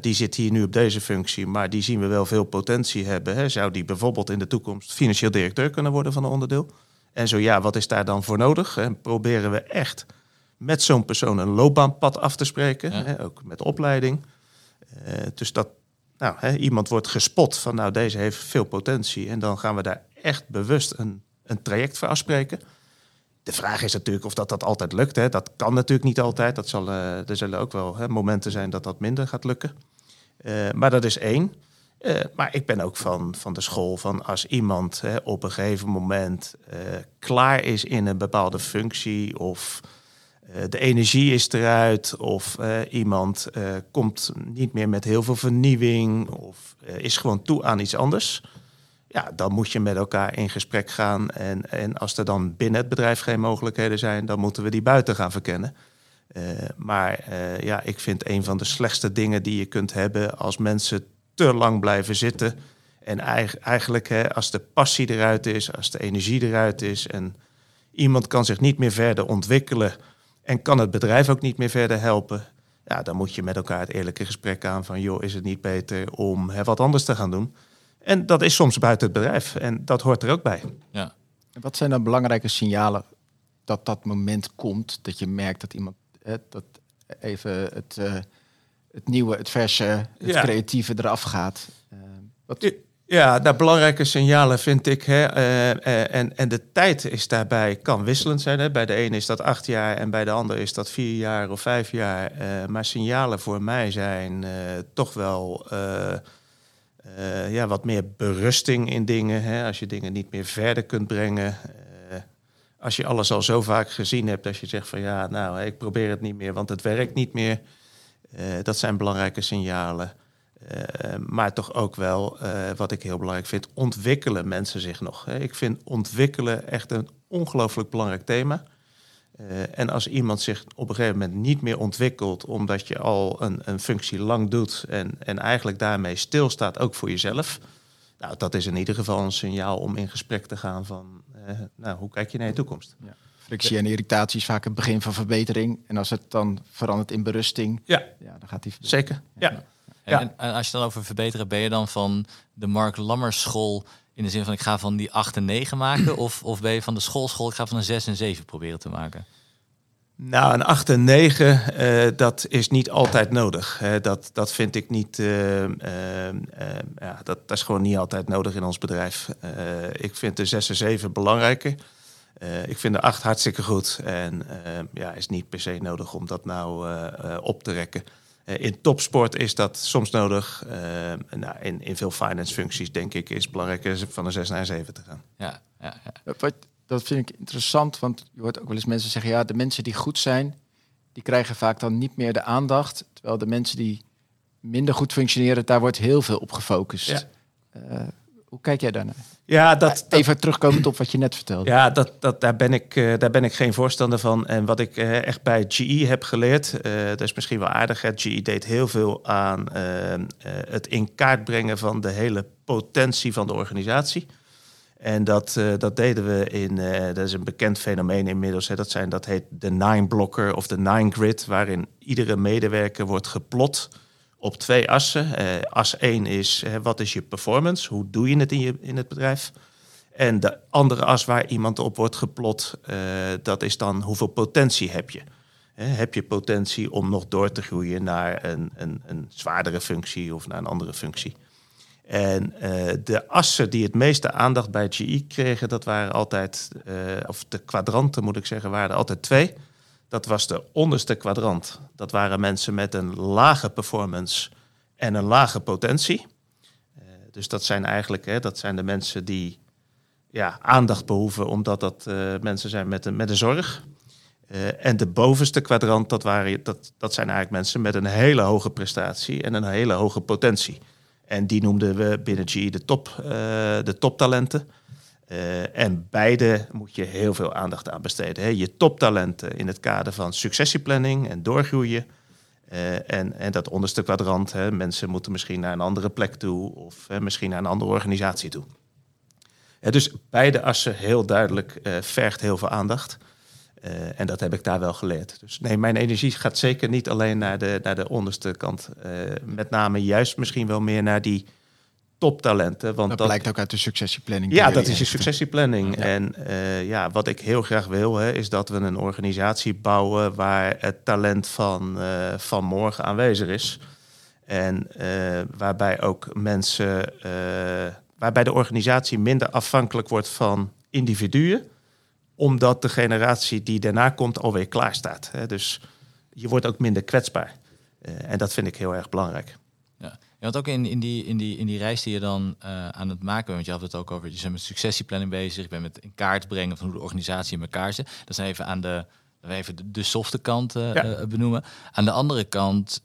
die zit hier nu op deze functie, maar die zien we wel veel potentie hebben. Hè. Zou die bijvoorbeeld in de toekomst financieel directeur kunnen worden van een onderdeel? En zo ja, wat is daar dan voor nodig? En proberen we echt met zo'n persoon een loopbaanpad af te spreken, Ja. hè, ook met opleiding. Eh, dus dat nou, hè, iemand wordt gespot van nou deze heeft veel potentie en dan gaan we daar echt bewust een, een traject voor afspreken. De vraag is natuurlijk of dat, dat altijd lukt. Hè. Dat kan natuurlijk niet altijd. Dat zal, eh, er zullen ook wel hè, momenten zijn dat dat minder gaat lukken. Eh, maar dat is één. Maar ik ben ook van, van de school van als iemand hè, op een gegeven moment klaar is in een bepaalde functie of de energie is eruit of eh, iemand eh, komt niet meer met heel veel vernieuwing of eh, is gewoon toe aan iets anders. Ja, dan moet je met elkaar in gesprek gaan. En, en als er dan binnen het bedrijf geen mogelijkheden zijn, dan moeten we die buiten gaan verkennen. Eh, maar eh, ja, ik vind een van de slechtste dingen die je kunt hebben als mensen te lang blijven zitten. En eig- eigenlijk hè, als de passie eruit is, als de energie eruit is en iemand kan zich niet meer verder ontwikkelen en kan het bedrijf ook niet meer verder helpen. Ja, dan moet je met elkaar het eerlijke gesprek aan van joh, is het niet beter om hè, wat anders te gaan doen? En dat is soms buiten het bedrijf en dat hoort er ook bij. Ja. En Wat zijn dan belangrijke signalen dat dat moment komt dat je merkt dat iemand eh, dat even het, eh, het nieuwe, het verse, het Ja. creatieve eraf gaat? Eh, wat, Ja. Nou, belangrijke signalen vind ik. Hè, eh, eh, en, en de tijd is daarbij kan wisselend zijn. Hè. Bij de ene is dat acht jaar en bij de ander is dat vier jaar of vijf jaar. Eh, maar signalen voor mij zijn toch wel ja, wat meer berusting in dingen. Hè. Als je dingen niet meer verder kunt brengen. als je alles al zo vaak gezien hebt, dat je zegt van ja, nou, ik probeer het niet meer, want het werkt niet meer. dat zijn belangrijke signalen. Uh, maar toch ook wel, uh, wat ik heel belangrijk vind, ontwikkelen mensen zich nog. Ik vind ontwikkelen echt een ongelooflijk belangrijk thema. Uh, en als iemand zich op een gegeven moment niet meer ontwikkelt, omdat je al een, een functie lang doet en, en eigenlijk daarmee stilstaat, ook voor jezelf. Nou, dat is in ieder geval een signaal om in gesprek te gaan van, nou, hoe kijk je naar je toekomst? Ja. Frictie en irritatie is vaak het begin van verbetering. En als het dan verandert in berusting, ja. Ja, dan gaat die... Zeker, ja. En, en, als je dan over verbeteren, ben je dan van de Mark Lammers school in de zin van ik ga van die 8 en 9 maken? <clears throat> Of, of ben je van de schoolschool, ik ga van een 6 en 7 proberen te maken? Nou, een 8 en 9, uh, dat is niet altijd nodig. Uh, dat, dat vind ik niet. Uh, ja, dat, dat is gewoon niet altijd nodig in ons bedrijf. ik vind de 6 en 7 belangrijker. ik vind de 8 hartstikke goed. En ja, is niet per se nodig om dat nou op te rekken. Eh, in topsport is dat soms nodig. Uh, nou, in, in veel finance functies, denk ik, is het belangrijker van een 6 naar een 7 te gaan. Ja, ja, ja. Wat, dat vind ik interessant, want je hoort ook wel eens mensen zeggen... ja, de mensen die goed zijn, die krijgen vaak dan niet meer de aandacht. Terwijl de mensen die minder goed functioneren, daar wordt heel veel op gefocust. Ja. Uh, hoe kijk jij daarnaar? Ja, dat, Even terugkomend op wat je net vertelde. Ja, dat, dat, daar, ben ik, uh, daar ben ik geen voorstander van. En wat ik uh, echt bij GE heb geleerd, uh, dat is misschien wel aardig. Hè. GE deed heel veel aan het in kaart brengen van de hele potentie van de organisatie. En dat, dat deden we in, dat is een bekend fenomeen inmiddels. Hè. Dat, zijn, dat heet de Nine Blocker of de Nine Grid, waarin iedere medewerker wordt geplot op twee assen. Uh, as 1 is uh, wat is je performance? Hoe doe je het in, je, in het bedrijf? En de andere as waar iemand op wordt geplot, uh, dat is dan hoeveel potentie heb je? heb je potentie om nog door te groeien naar een, een, een zwaardere functie of naar een andere functie? En de assen die het meeste aandacht bij GE kregen, dat waren altijd, of de kwadranten moet ik zeggen, waren er altijd twee. Dat was de onderste kwadrant. Dat waren mensen met een lage performance en een lage potentie. Uh, dus dat zijn eigenlijk hè, dat zijn de mensen die ja, aandacht behoeven, omdat dat uh, mensen zijn met een, met een zorg. Uh, en de bovenste kwadrant, dat, waren, dat, dat zijn eigenlijk mensen met een hele hoge prestatie en een hele hoge potentie. En die noemden we binnen GE de, top, de toptalenten. Uh, en beide moet je heel veel aandacht aan besteden. Hè. Je toptalenten in het kader van successieplanning en doorgroeien. Uh, en, en dat onderste kwadrant, hè, mensen moeten misschien naar een andere plek toe of hè, misschien naar een andere organisatie toe. dus beide assen heel duidelijk vergt heel veel aandacht. en dat heb ik daar wel geleerd. Dus nee, mijn energie gaat zeker niet alleen naar de, naar de onderste kant. met name juist misschien wel meer naar die toptalenten. Want dat, blijkt ook uit de successieplanning. Ja, dat is je successieplanning. En uh, ja, wat ik heel graag wil, hè, is dat we een organisatie bouwen waar het talent van, uh, van morgen aanwezig is. En uh, waarbij ook mensen, waarbij de organisatie minder afhankelijk wordt van individuen, omdat de generatie die daarna komt alweer klaar staat. Hè. Dus je wordt ook minder kwetsbaar. en dat vind ik heel erg belangrijk. Want ook in, in, die, in, die, in die reis die je dan uh, aan het maken bent, want je had het ook over, je bent met successieplanning bezig, je bent met in kaart brengen van hoe de organisatie in elkaar zit. Dat is even aan de, even de, de softe kant uh, ja. uh, benoemen. Aan de andere kant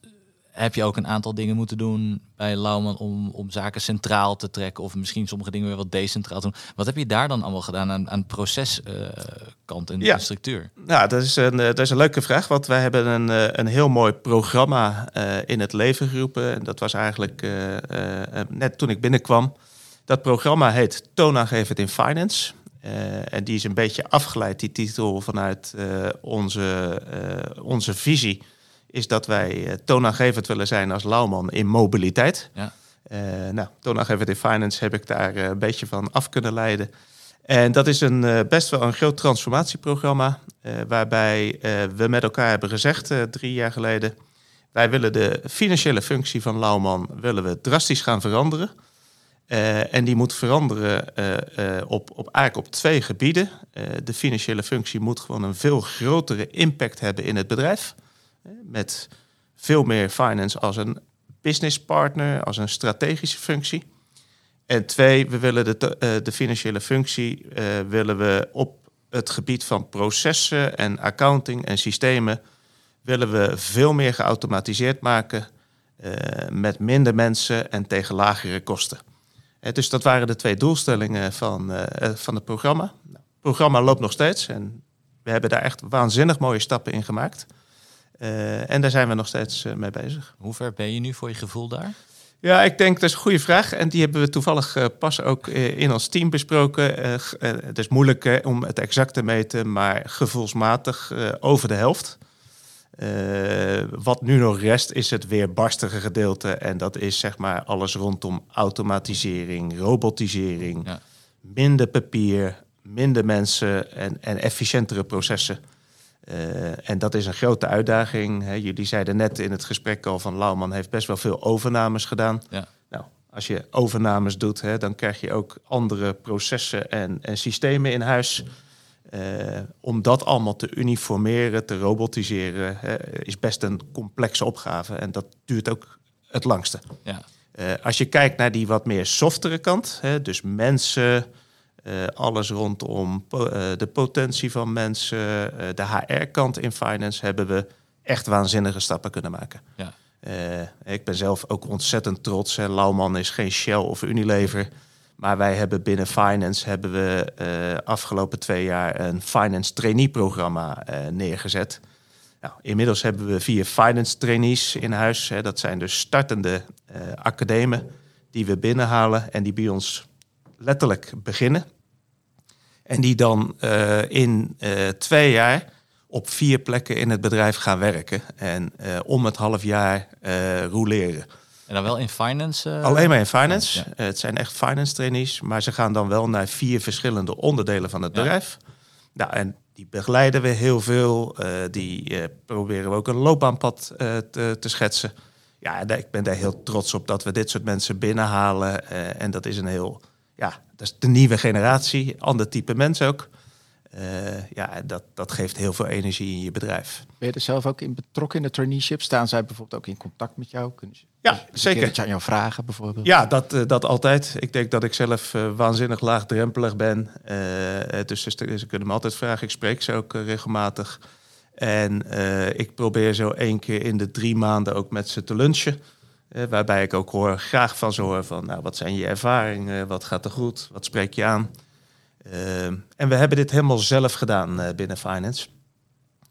heb je ook een aantal dingen moeten doen bij Lauwman om, om zaken centraal te trekken of misschien sommige dingen weer wat decentraal te doen. Wat heb je daar dan allemaal gedaan aan, aan proceskant uh, en ja. structuur? Ja, dat is, een, dat is een leuke vraag, want wij hebben een, eh, een heel mooi programma uh, in het leven geroepen. En dat was eigenlijk uh, net toen ik binnenkwam. Dat programma heet Toonaangevend in Finance. en die is een beetje afgeleid, die titel, vanuit onze, onze visie is dat wij uh, toonaangevend willen zijn als Lauwman in mobiliteit. Ja. Uh, nou, toonaangevend in finance heb ik daar uh, een beetje van af kunnen leiden. En dat is een, best wel een groot transformatieprogramma, waarbij we met elkaar hebben gezegd drie jaar geleden, wij willen de financiële functie van Lauwman willen we drastisch gaan veranderen. Uh, en die moet veranderen uh, uh, op, op, eigenlijk op twee gebieden. de financiële functie moet gewoon een veel grotere impact hebben in het bedrijf. Met veel meer finance als een business partner, als een strategische functie. En twee, we willen de, de financiële functie willen we op het gebied van processen en accounting en systemen willen we veel meer geautomatiseerd maken met minder mensen en tegen lagere kosten. Eh, dus dat waren de twee doelstellingen van, eh, eh, van het programma. Het programma loopt nog steeds en we hebben daar echt waanzinnig mooie stappen in gemaakt. En daar zijn we nog steeds mee bezig. Hoe ver ben je nu voor je gevoel daar? Ja, ik denk dat is een goede vraag. En die hebben we toevallig pas ook in ons team besproken. het is moeilijk om het exact te meten, maar gevoelsmatig over de helft. Wat nu nog rest is het weerbarstige gedeelte. En dat is zeg maar alles rondom automatisering, robotisering, ja. minder papier, minder mensen en, en efficiëntere processen. Uh, en dat is een grote uitdaging. Hè. Jullie zeiden net in het gesprek al van Lauwman heeft best wel veel overnames gedaan. Ja. Nou, als je overnames doet, hè, dan krijg je ook andere processen en, en systemen in huis. Uh, om dat allemaal te uniformeren, te robotiseren, is best een complexe opgave. En dat duurt ook het langste. Ja. Uh, als je kijkt naar die wat meer softere kant, hè, dus mensen, uh, alles rondom de potentie van mensen, de HR-kant in finance, hebben we echt waanzinnige stappen kunnen maken. Ja. ik ben zelf ook ontzettend trots. Hè. Lauwman is geen Shell of Unilever. Maar wij hebben binnen Finance hebben we uh, afgelopen twee jaar een Finance Trainee programma uh, neergezet. Nou, inmiddels hebben we vier Finance Trainees in huis. Hè. Dat zijn dus startende uh, academen die we binnenhalen en die bij ons letterlijk beginnen. En die dan in twee jaar op vier plekken in het bedrijf gaan werken. En om het half jaar roleren. En dan wel in finance? Alleen maar in finance. Het zijn echt finance trainees, maar ze gaan dan wel naar vier verschillende onderdelen van het bedrijf. Nou, en die begeleiden we heel veel. Die proberen we ook een loopbaanpad te, te, schetsen. Ja, ik ben daar heel trots op dat we dit soort mensen binnenhalen. en dat is een heel, ja, dat is de nieuwe generatie, ander type mensen ook. Uh, ja, dat, dat geeft heel veel energie in je bedrijf. Ben je er zelf ook in betrokken in de traineeship? Staan zij bijvoorbeeld ook in contact met jou? Kunnen ze, ja, zeker. Dat je aan jou vragen bijvoorbeeld? Ja, dat, uh, dat altijd. Ik denk dat ik zelf uh, waanzinnig laagdrempelig ben. dus ze, ze, kunnen me altijd vragen. Ik spreek ze ook regelmatig. En ik probeer zo één keer in de drie maanden ook met ze te lunchen. Waarbij ik ook hoor, graag van ze hoor van, nou, wat zijn je ervaringen? Wat gaat er goed? Wat spreek je aan? Ehm, en we hebben dit helemaal zelf gedaan uh, binnen Finance.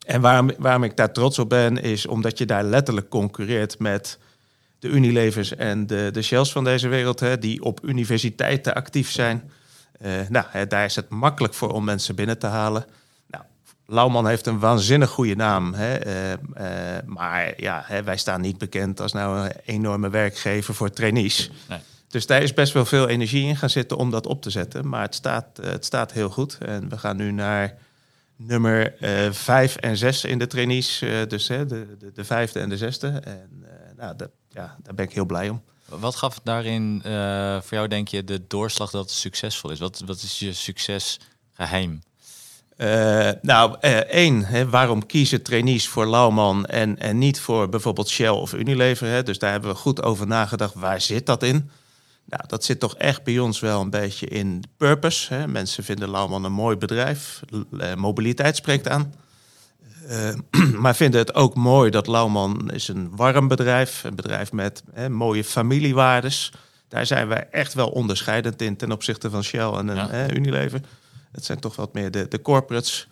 En waarom, waarom ik daar trots op ben, is omdat je daar letterlijk concurreert met de Unilevers en de, de Shells van deze wereld, hè, die op universiteiten actief zijn. Uh, nou, daar is het makkelijk voor om mensen binnen te halen. Lauwman heeft een waanzinnig goede naam. Hè, uh, maar ja, hè, wij staan niet bekend als nou een enorme werkgever voor trainees. Nee. Dus daar is best wel veel energie in gaan zitten om dat op te zetten. Maar het staat, eh, het staat heel goed. En we gaan nu naar nummer uh, vijf en zes in de trainees. Dus hè, de, de, de, vijfde en de zesde. En nou, dat, ja, daar ben ik heel blij om. Wat gaf daarin voor jou, denk je, de doorslag dat het succesvol is? Wat, wat is je succesgeheim? Nou, één, hè, waarom kiezen trainees voor Lauwman en, en niet voor bijvoorbeeld Shell of Unilever? Hè? Dus daar hebben we goed over nagedacht. Waar zit dat in? Nou, dat zit toch echt bij ons wel een beetje in purpose. Hè. Mensen vinden Lauwman een mooi bedrijf. Eh, mobiliteit spreekt aan. Uh, <clears throat> maar vinden het ook mooi dat Lauwman is een warm bedrijf. Een bedrijf met hè, mooie familiewaardes. Daar zijn wij echt wel onderscheidend in ten opzichte van Shell en hè, Unilever. Het zijn toch wat meer de, de corporates.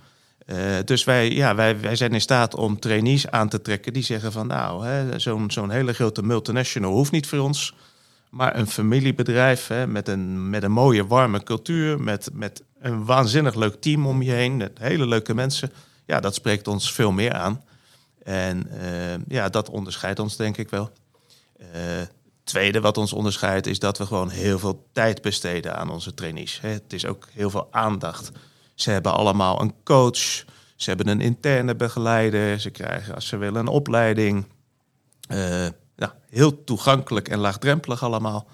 Uh, dus wij, ja, wij, wij zijn in staat om trainees aan te trekken die zeggen van nou, zo'n zo'n hele grote multinational hoeft niet voor ons. Maar een familiebedrijf hè, met, een, met een mooie, warme cultuur, met, met een waanzinnig leuk team om je heen, met hele leuke mensen. Ja, dat spreekt ons veel meer aan. En uh, ja, dat onderscheidt ons denk ik wel. Uh, tweede wat ons onderscheidt is dat we gewoon heel veel tijd besteden aan onze trainees. Het is ook heel veel aandacht. Ze hebben allemaal een coach, ze hebben een interne begeleider, ze krijgen als ze willen een opleiding. Uh, nou, heel toegankelijk en laagdrempelig allemaal.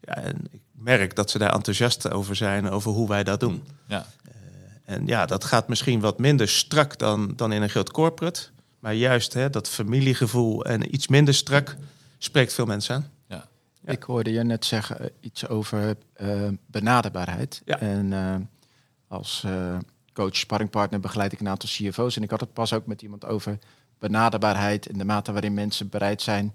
Ja, en ik merk dat ze daar enthousiast over zijn, over hoe wij dat doen. Ja. En ja, dat gaat misschien wat minder strak dan, dan in een groot corporate. Maar juist hè, dat familiegevoel en iets minder strak spreekt veel mensen aan. Ja. Ik hoorde je net zeggen eh, iets over eh, benaderbaarheid. Ja. En eh, als coach, sparringpartner begeleid ik een aantal CFO's. En ik had het pas ook met iemand over benaderbaarheid en de mate waarin mensen bereid zijn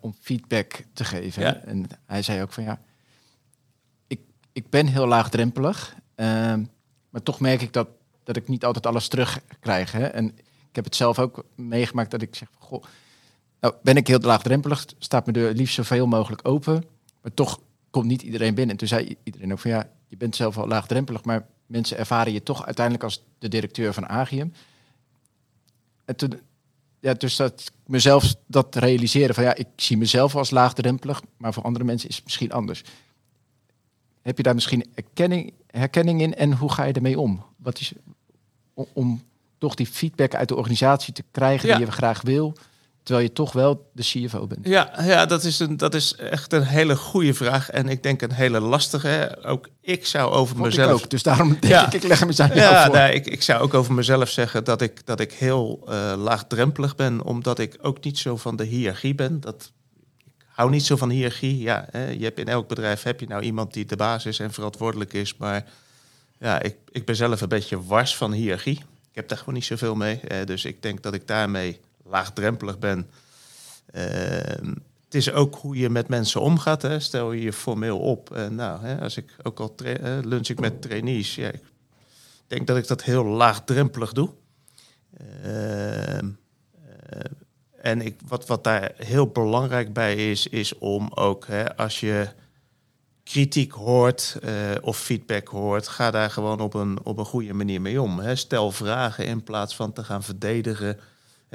om feedback te geven. Ja. En hij zei ook van ja, ik, ik ben heel laagdrempelig, ehm, maar toch merk ik dat, dat ik niet altijd alles terugkrijg. Hè? En ik heb het zelf ook meegemaakt dat ik zeg, van, goh, nou ben ik heel laagdrempelig, staat mijn deur liefst zoveel mogelijk open, maar toch komt niet iedereen binnen. En toen zei iedereen ook van ja, je bent zelf al laagdrempelig, maar mensen ervaren je toch uiteindelijk als de directeur van Agium. En toen, ja, dus dat mezelf dat realiseren van ja, ik zie mezelf als laagdrempelig, maar voor andere mensen is het misschien anders. Heb je daar misschien herkenning, herkenning in en hoe ga je ermee om? Wat is om, om toch die feedback uit de organisatie te krijgen Ja. die je graag wil, terwijl je toch wel de CFO bent? Ja, ja dat, is een, dat is echt een hele goede vraag. En ik denk een hele lastige. Ook ik zou over Vond ik mezelf. ook, dus daarom denk Ja. ik, ik leg hem eens aan Ja, voor. nee, ik, ik zou ook over mezelf zeggen dat ik, dat ik heel eh, laagdrempelig ben, omdat ik ook niet zo van de hiërarchie ben. Dat, ik hou niet zo van hiërarchie. Ja, hè, je hebt in elk bedrijf heb je nou iemand die de baas is en verantwoordelijk is. Maar ja, ik, ik ben zelf een beetje wars van hiërarchie. Ik heb daar gewoon niet zoveel mee. eh, dus ik denk dat ik daarmee laagdrempelig ben. Ehm, het is ook hoe je met mensen omgaat. Hè. Stel je je formeel op. Nou, hè, als ik ook al lunch ik met trainees. Denk dat ik dat heel laagdrempelig doe. Ehm, eh, en ik, wat, wat daar heel belangrijk bij is, is om ook hè, als je kritiek hoort eh, of feedback hoort, ga daar gewoon op een, op een goede manier mee om. Hè. Stel vragen in plaats van te gaan verdedigen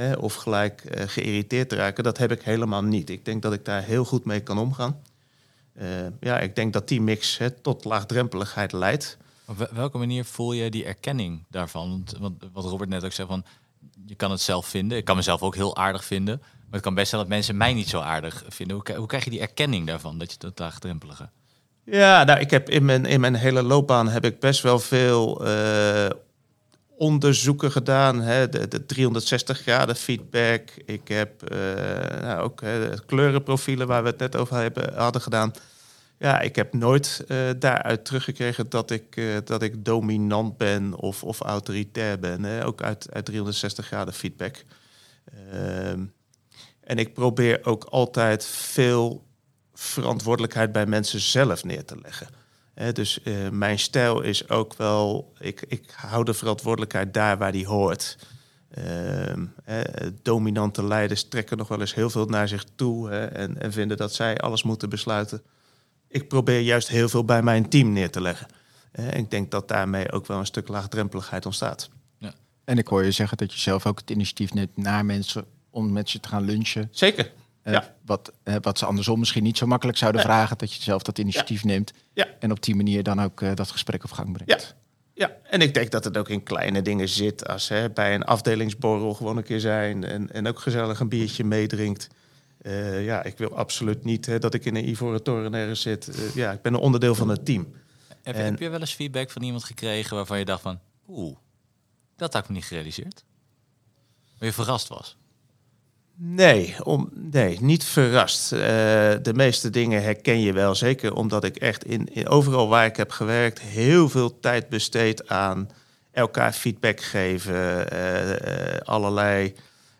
hè, of gelijk eh, geïrriteerd te raken. Dat heb ik helemaal niet. Ik denk dat ik daar heel goed mee kan omgaan. Eh, ja, ik denk dat die mix hè, tot laagdrempeligheid leidt. Op wel- welke manier voel je die erkenning daarvan? Want, want wat Robert net ook zei van, je kan het zelf vinden. Ik kan mezelf ook heel aardig vinden. Maar het kan best zijn dat mensen mij niet zo aardig vinden. Hoe, hoe krijg je die erkenning daarvan, dat je dat laagdrempelige? Ja, nou, ik heb in mijn, in mijn hele loopbaan heb ik best wel veel eh, onderzoeken gedaan. Hè, de, de 360 graden feedback. Ik heb eh, nou, ook hè, kleurenprofielen waar we het net over hebben, hadden gedaan. Ja, ik heb nooit eh, daaruit teruggekregen dat ik, eh, dat ik dominant ben of, of autoritair ben. Hè. Ook uit, uit 360 graden feedback. Ehm, en ik probeer ook altijd veel verantwoordelijkheid bij mensen zelf neer te leggen. Hè, dus eh, mijn stijl is ook wel, ik, ik hou de verantwoordelijkheid daar waar die hoort. Ehm, dominante leiders trekken nog wel eens heel veel naar zich toe hè, en, en vinden dat zij alles moeten besluiten. Ik probeer juist heel veel bij mijn team neer te leggen. Hè, en ik denk dat daarmee ook wel een stuk laagdrempeligheid ontstaat. En ik hoor je zeggen dat je zelf ook het initiatief neemt naar mensen om met ze te gaan lunchen. Zeker. Eh, Ja. wat, eh, wat ze andersom misschien niet zo makkelijk zouden vragen, dat je zelf dat initiatief neemt. Ja. En op die manier dan ook eh, dat gesprek op gang brengt. Ja. Ja, en ik denk dat het ook in kleine dingen zit. Als hè, bij een afdelingsborrel gewoon een keer zijn en, en ook gezellig een biertje meedrinkt. Eh, ja, ik wil absoluut niet hè, dat ik in een ivoren toren ergens zit. Ja, ik ben een onderdeel van het team. Heb, En- heb je wel eens feedback van iemand gekregen waarvan je dacht van, oeh, dat had ik me niet gerealiseerd? Waar je verrast was? Nee, om, nee niet verrast. Eh, de meeste dingen herken je wel, zeker omdat ik echt in, overal waar ik heb gewerkt heel veel tijd besteed aan elkaar feedback geven, eh, eh, allerlei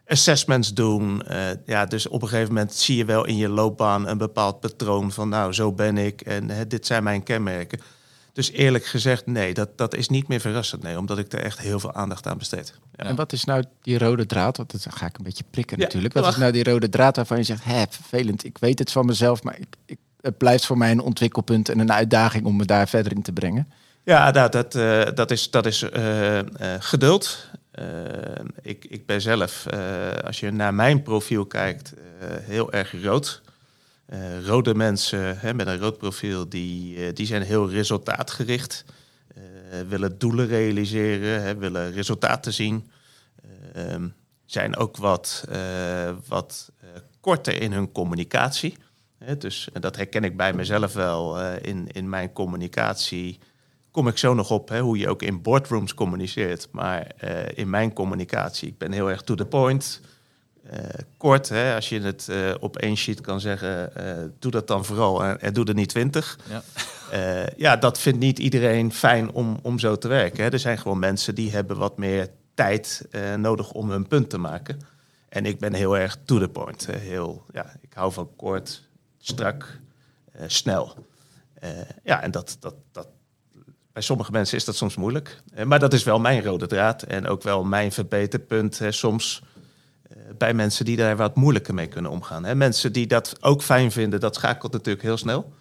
assessments doen. Ja, dus op een gegeven moment zie je wel in je loopbaan een bepaald patroon van nou, zo ben ik en dit zijn mijn kenmerken. Dus eerlijk gezegd, nee, dat, dat is niet meer verrassend. Nee, omdat ik er echt heel veel aandacht aan besteed. Ja. En wat is nou die rode draad? Want dat ga ik een beetje prikken Ja, natuurlijk. Wat mag. is nou die rode draad waarvan je zegt, hè, vervelend, ik weet het van mezelf, maar ik, ik, het blijft voor mij een ontwikkelpunt en een uitdaging om me daar verder in te brengen. Ja, nou, dat, eh, dat is, dat is eh, eh, geduld. Ik, ik ben zelf, als je naar mijn profiel kijkt, heel erg rood. Eh, rode mensen hè, met een rood profiel, die, eh, die zijn heel resultaatgericht. Eh, willen doelen realiseren, hè, willen resultaten zien. Ehm, zijn ook wat, wat korter in hun communicatie. Dus dat herken ik bij mezelf wel in, in mijn communicatie. Kom ik zo nog op hè, hoe je ook in boardrooms communiceert. Maar in mijn communicatie, ik ben heel erg to the point. Eh, kort, hè, als je het eh, op één sheet kan zeggen, eh, doe dat dan vooral en, doe er niet twintig. Ja. <laughs> Ja, dat vindt niet iedereen fijn om, om zo te werken. Hè. Er zijn gewoon mensen die hebben wat meer tijd nodig om hun punt te maken. En ik ben heel erg to the point. Heel, ja, ik hou van kort, strak, snel. Ja, en dat, dat, dat, bij sommige mensen is dat soms moeilijk. Maar dat is wel mijn rode draad en ook wel mijn verbeterpunt hè, soms bij mensen die daar wat moeilijker mee kunnen omgaan. Hè. Mensen die dat ook fijn vinden, dat schakelt natuurlijk heel snel.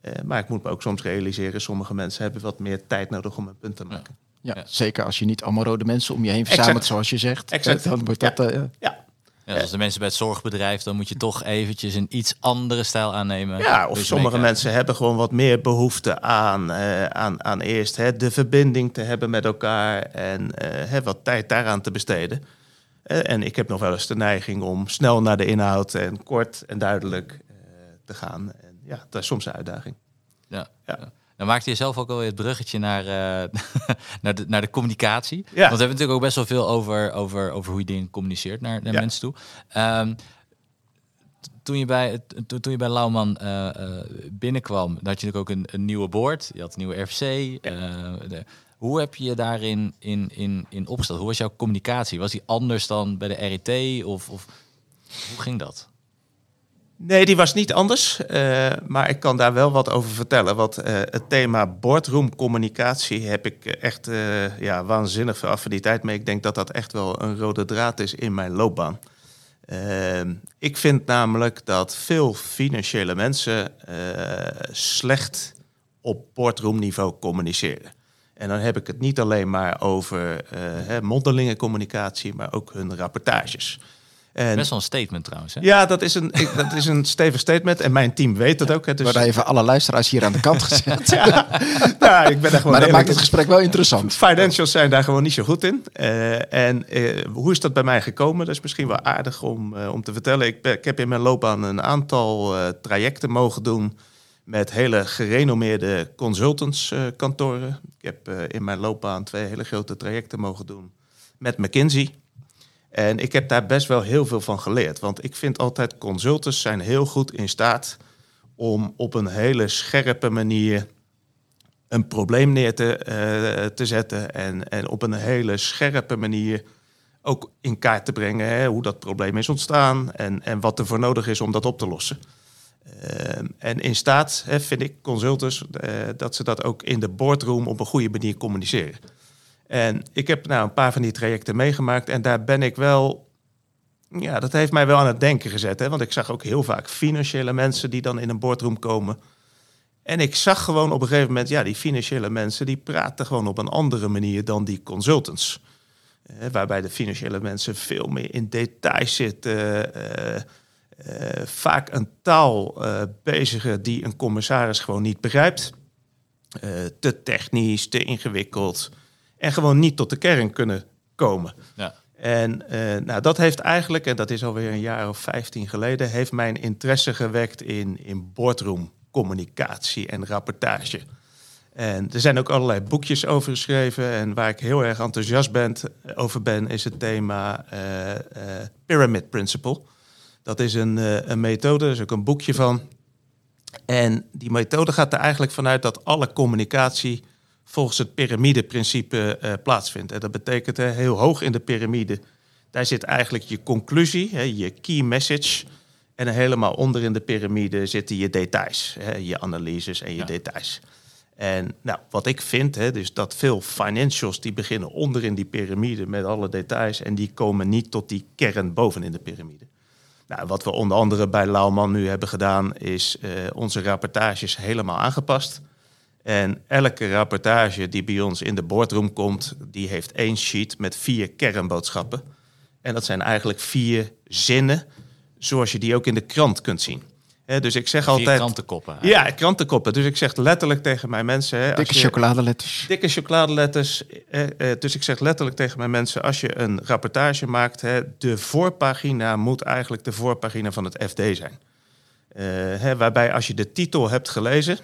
Eh, maar ik moet me ook soms realiseren, sommige mensen hebben wat meer tijd nodig om een punt te maken. Ja, Ja. zeker als je niet allemaal rode mensen om je heen verzamelt, Exact. zoals je zegt. Exact. Dan wordt dat... eh, Ja, Ja, zoals de mensen bij het zorgbedrijf, dan moet je toch eventjes een iets andere stijl aannemen. Ja, of Dus sommige mensen hebben gewoon wat meer behoefte aan, eh, aan, aan eerst hè, de verbinding te hebben met elkaar en eh, hè, wat tijd daaraan te besteden. Eh, en ik heb nog wel eens de neiging om snel naar de inhoud en kort en duidelijk eh, te gaan. En ja, dat is soms een uitdaging. Ja. Ja. ja. Dan maakte je zelf ook al het bruggetje naar, eh, <laughs> naar, de, naar de communicatie. Want we Ja. hebben natuurlijk ook best wel veel over, over, over hoe je dingen communiceert naar, naar Ja. mensen toe. Ehm, toen, je bij, to- toen je bij Lauwman binnenkwam, had je natuurlijk ook een, een nieuwe board. Je had een nieuwe RFC. de- hoe heb je je daarin in, in, in opgesteld? Hoe was jouw communicatie? Was die anders dan bij de RIT? Of, of hoe ging dat? Nee, die was niet anders. eh, maar ik kan daar wel wat over vertellen. Want eh, het thema boardroom communicatie heb ik echt eh, ja, waanzinnig veel affiniteit mee. Ik denk dat dat echt wel een rode draad is in mijn loopbaan. Eh, ik vind namelijk dat veel financiële mensen slecht op boardroom niveau communiceren. En dan heb ik het niet alleen maar over eh, hè, mondelinge communicatie, maar ook hun rapportages. En Best wel een statement trouwens. Hè? ja, dat is een, ik, dat is een stevig statement. En mijn team weet dat ook. Hè, dus, worden even alle luisteraars hier aan de kant gezet. <laughs> ja, nou, ik ben daar gewoon maar dat eerlijk maakt het gesprek wel interessant. Financials zijn daar gewoon niet zo goed in. Eh, en eh, hoe is dat bij mij gekomen? Dat is misschien wel aardig om, eh, om te vertellen. Ik, ben- ik heb in mijn loopbaan een aantal trajecten mogen doen met hele gerenommeerde consultantskantoren. ik heb eh, in mijn loopbaan twee hele grote trajecten mogen doen met McKinsey. En ik heb daar best wel heel veel van geleerd. Want ik vind altijd consultants zijn heel goed in staat om op een hele scherpe manier een probleem neer te, eh, te zetten. En, en op een hele scherpe manier ook in kaart te brengen hè, hoe dat probleem is ontstaan en, en wat er voor nodig is om dat op te lossen. Ehm, en in staat vind ik consultants eh, dat ze dat ook in de boardroom op een goede manier communiceren. En ik heb nou een paar van die trajecten meegemaakt en daar ben ik wel, ja, dat heeft mij wel aan het denken gezet. Hè, want ik zag ook heel vaak financiële mensen die dan in een boardroom komen. En ik zag gewoon op een gegeven moment, ja, die financiële mensen die praten gewoon op een andere manier dan die consultants. Eh, waarbij de financiële mensen veel meer in details zitten. eh, vaak een taal eh, bezigen die een commissaris gewoon niet begrijpt. Eh, te technisch, te ingewikkeld. En gewoon niet tot de kern kunnen komen. Ja. En eh, nou, dat heeft eigenlijk, en dat is alweer een jaar of 15 geleden, heeft mijn interesse gewekt in, in boardroom communicatie en rapportage. En er zijn ook allerlei boekjes over geschreven. En waar ik heel erg enthousiast ben, over ben, is het thema eh, eh, Pyramid Principle. Dat is een, eh, een methode, er is ook een boekje van. En die methode gaat er eigenlijk vanuit dat alle communicatie volgens het piramideprincipe eh plaatsvindt. En dat betekent hè, heel hoog in de piramide, daar zit eigenlijk je conclusie, hè, je key message. En helemaal onder in de piramide zitten je details, hè, je analyses en je Ja. details. En nou, wat ik vind, hè, dus dat veel financials die beginnen onder in die piramide met alle details en die komen niet tot die kern boven in de piramide. Nou, wat we onder andere bij Lauwman nu hebben gedaan, is eh, onze rapportages helemaal aangepast. En elke rapportage die bij ons in de boardroom komt, die heeft één sheet met vier kernboodschappen. En dat zijn eigenlijk vier zinnen, zoals je die ook in de krant kunt zien. Hè, dus ik zeg Vier altijd. krantenkoppen. Ja, krantenkoppen. Dus ik zeg letterlijk tegen mijn mensen. Hè, als Dikke je- chocoladeletters. Dikke chocoladeletters. Eh, eh, dus ik zeg letterlijk tegen mijn mensen: als je een rapportage maakt, hè, de voorpagina moet eigenlijk de voorpagina van het FD zijn. hè, waarbij als je de titel hebt gelezen,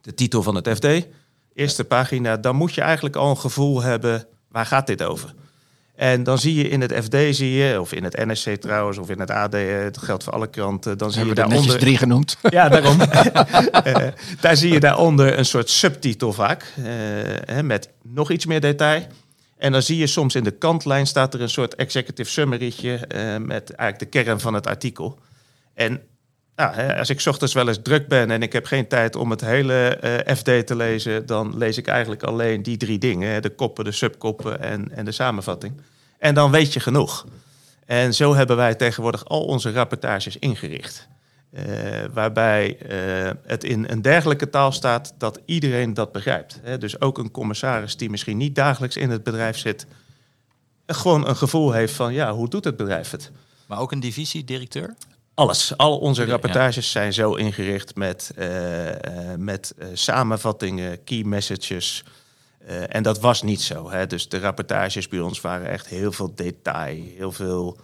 de titel van het FD, eerste pagina, dan moet je eigenlijk al een gevoel hebben, waar gaat dit over? En dan zie je in het FD, zie je, of in het NSC trouwens, of in het AD, het geldt voor alle kranten, dan zie Hebben je er daaronder... drie genoemd. <laughs> Ja, daarom. <laughs> Eh, daar zie je daaronder een soort subtitel vaak, eh, met nog iets meer detail. En dan zie je soms in de kantlijn staat er een soort executive summary'tje eh, met eigenlijk de kern van het artikel. En nou, als ik ochtends wel eens druk ben en ik heb geen tijd om het hele eh, FD te lezen, dan lees ik eigenlijk alleen die drie dingen: de koppen, de subkoppen en, en de samenvatting. En dan weet je genoeg. En zo hebben wij tegenwoordig al onze rapportages ingericht. Eh, waarbij eh, het in een dergelijke taal staat dat iedereen dat begrijpt. Hè? Dus ook een commissaris die misschien niet dagelijks in het bedrijf zit, gewoon een gevoel heeft van ja, hoe doet het bedrijf het? Maar ook een divisiedirecteur? Alles. Al onze rapportages zijn zo ingericht met, eh, eh, met eh, samenvattingen, key messages. En dat was niet zo. Hè? Dus de rapportages bij ons waren echt heel veel detail, heel veel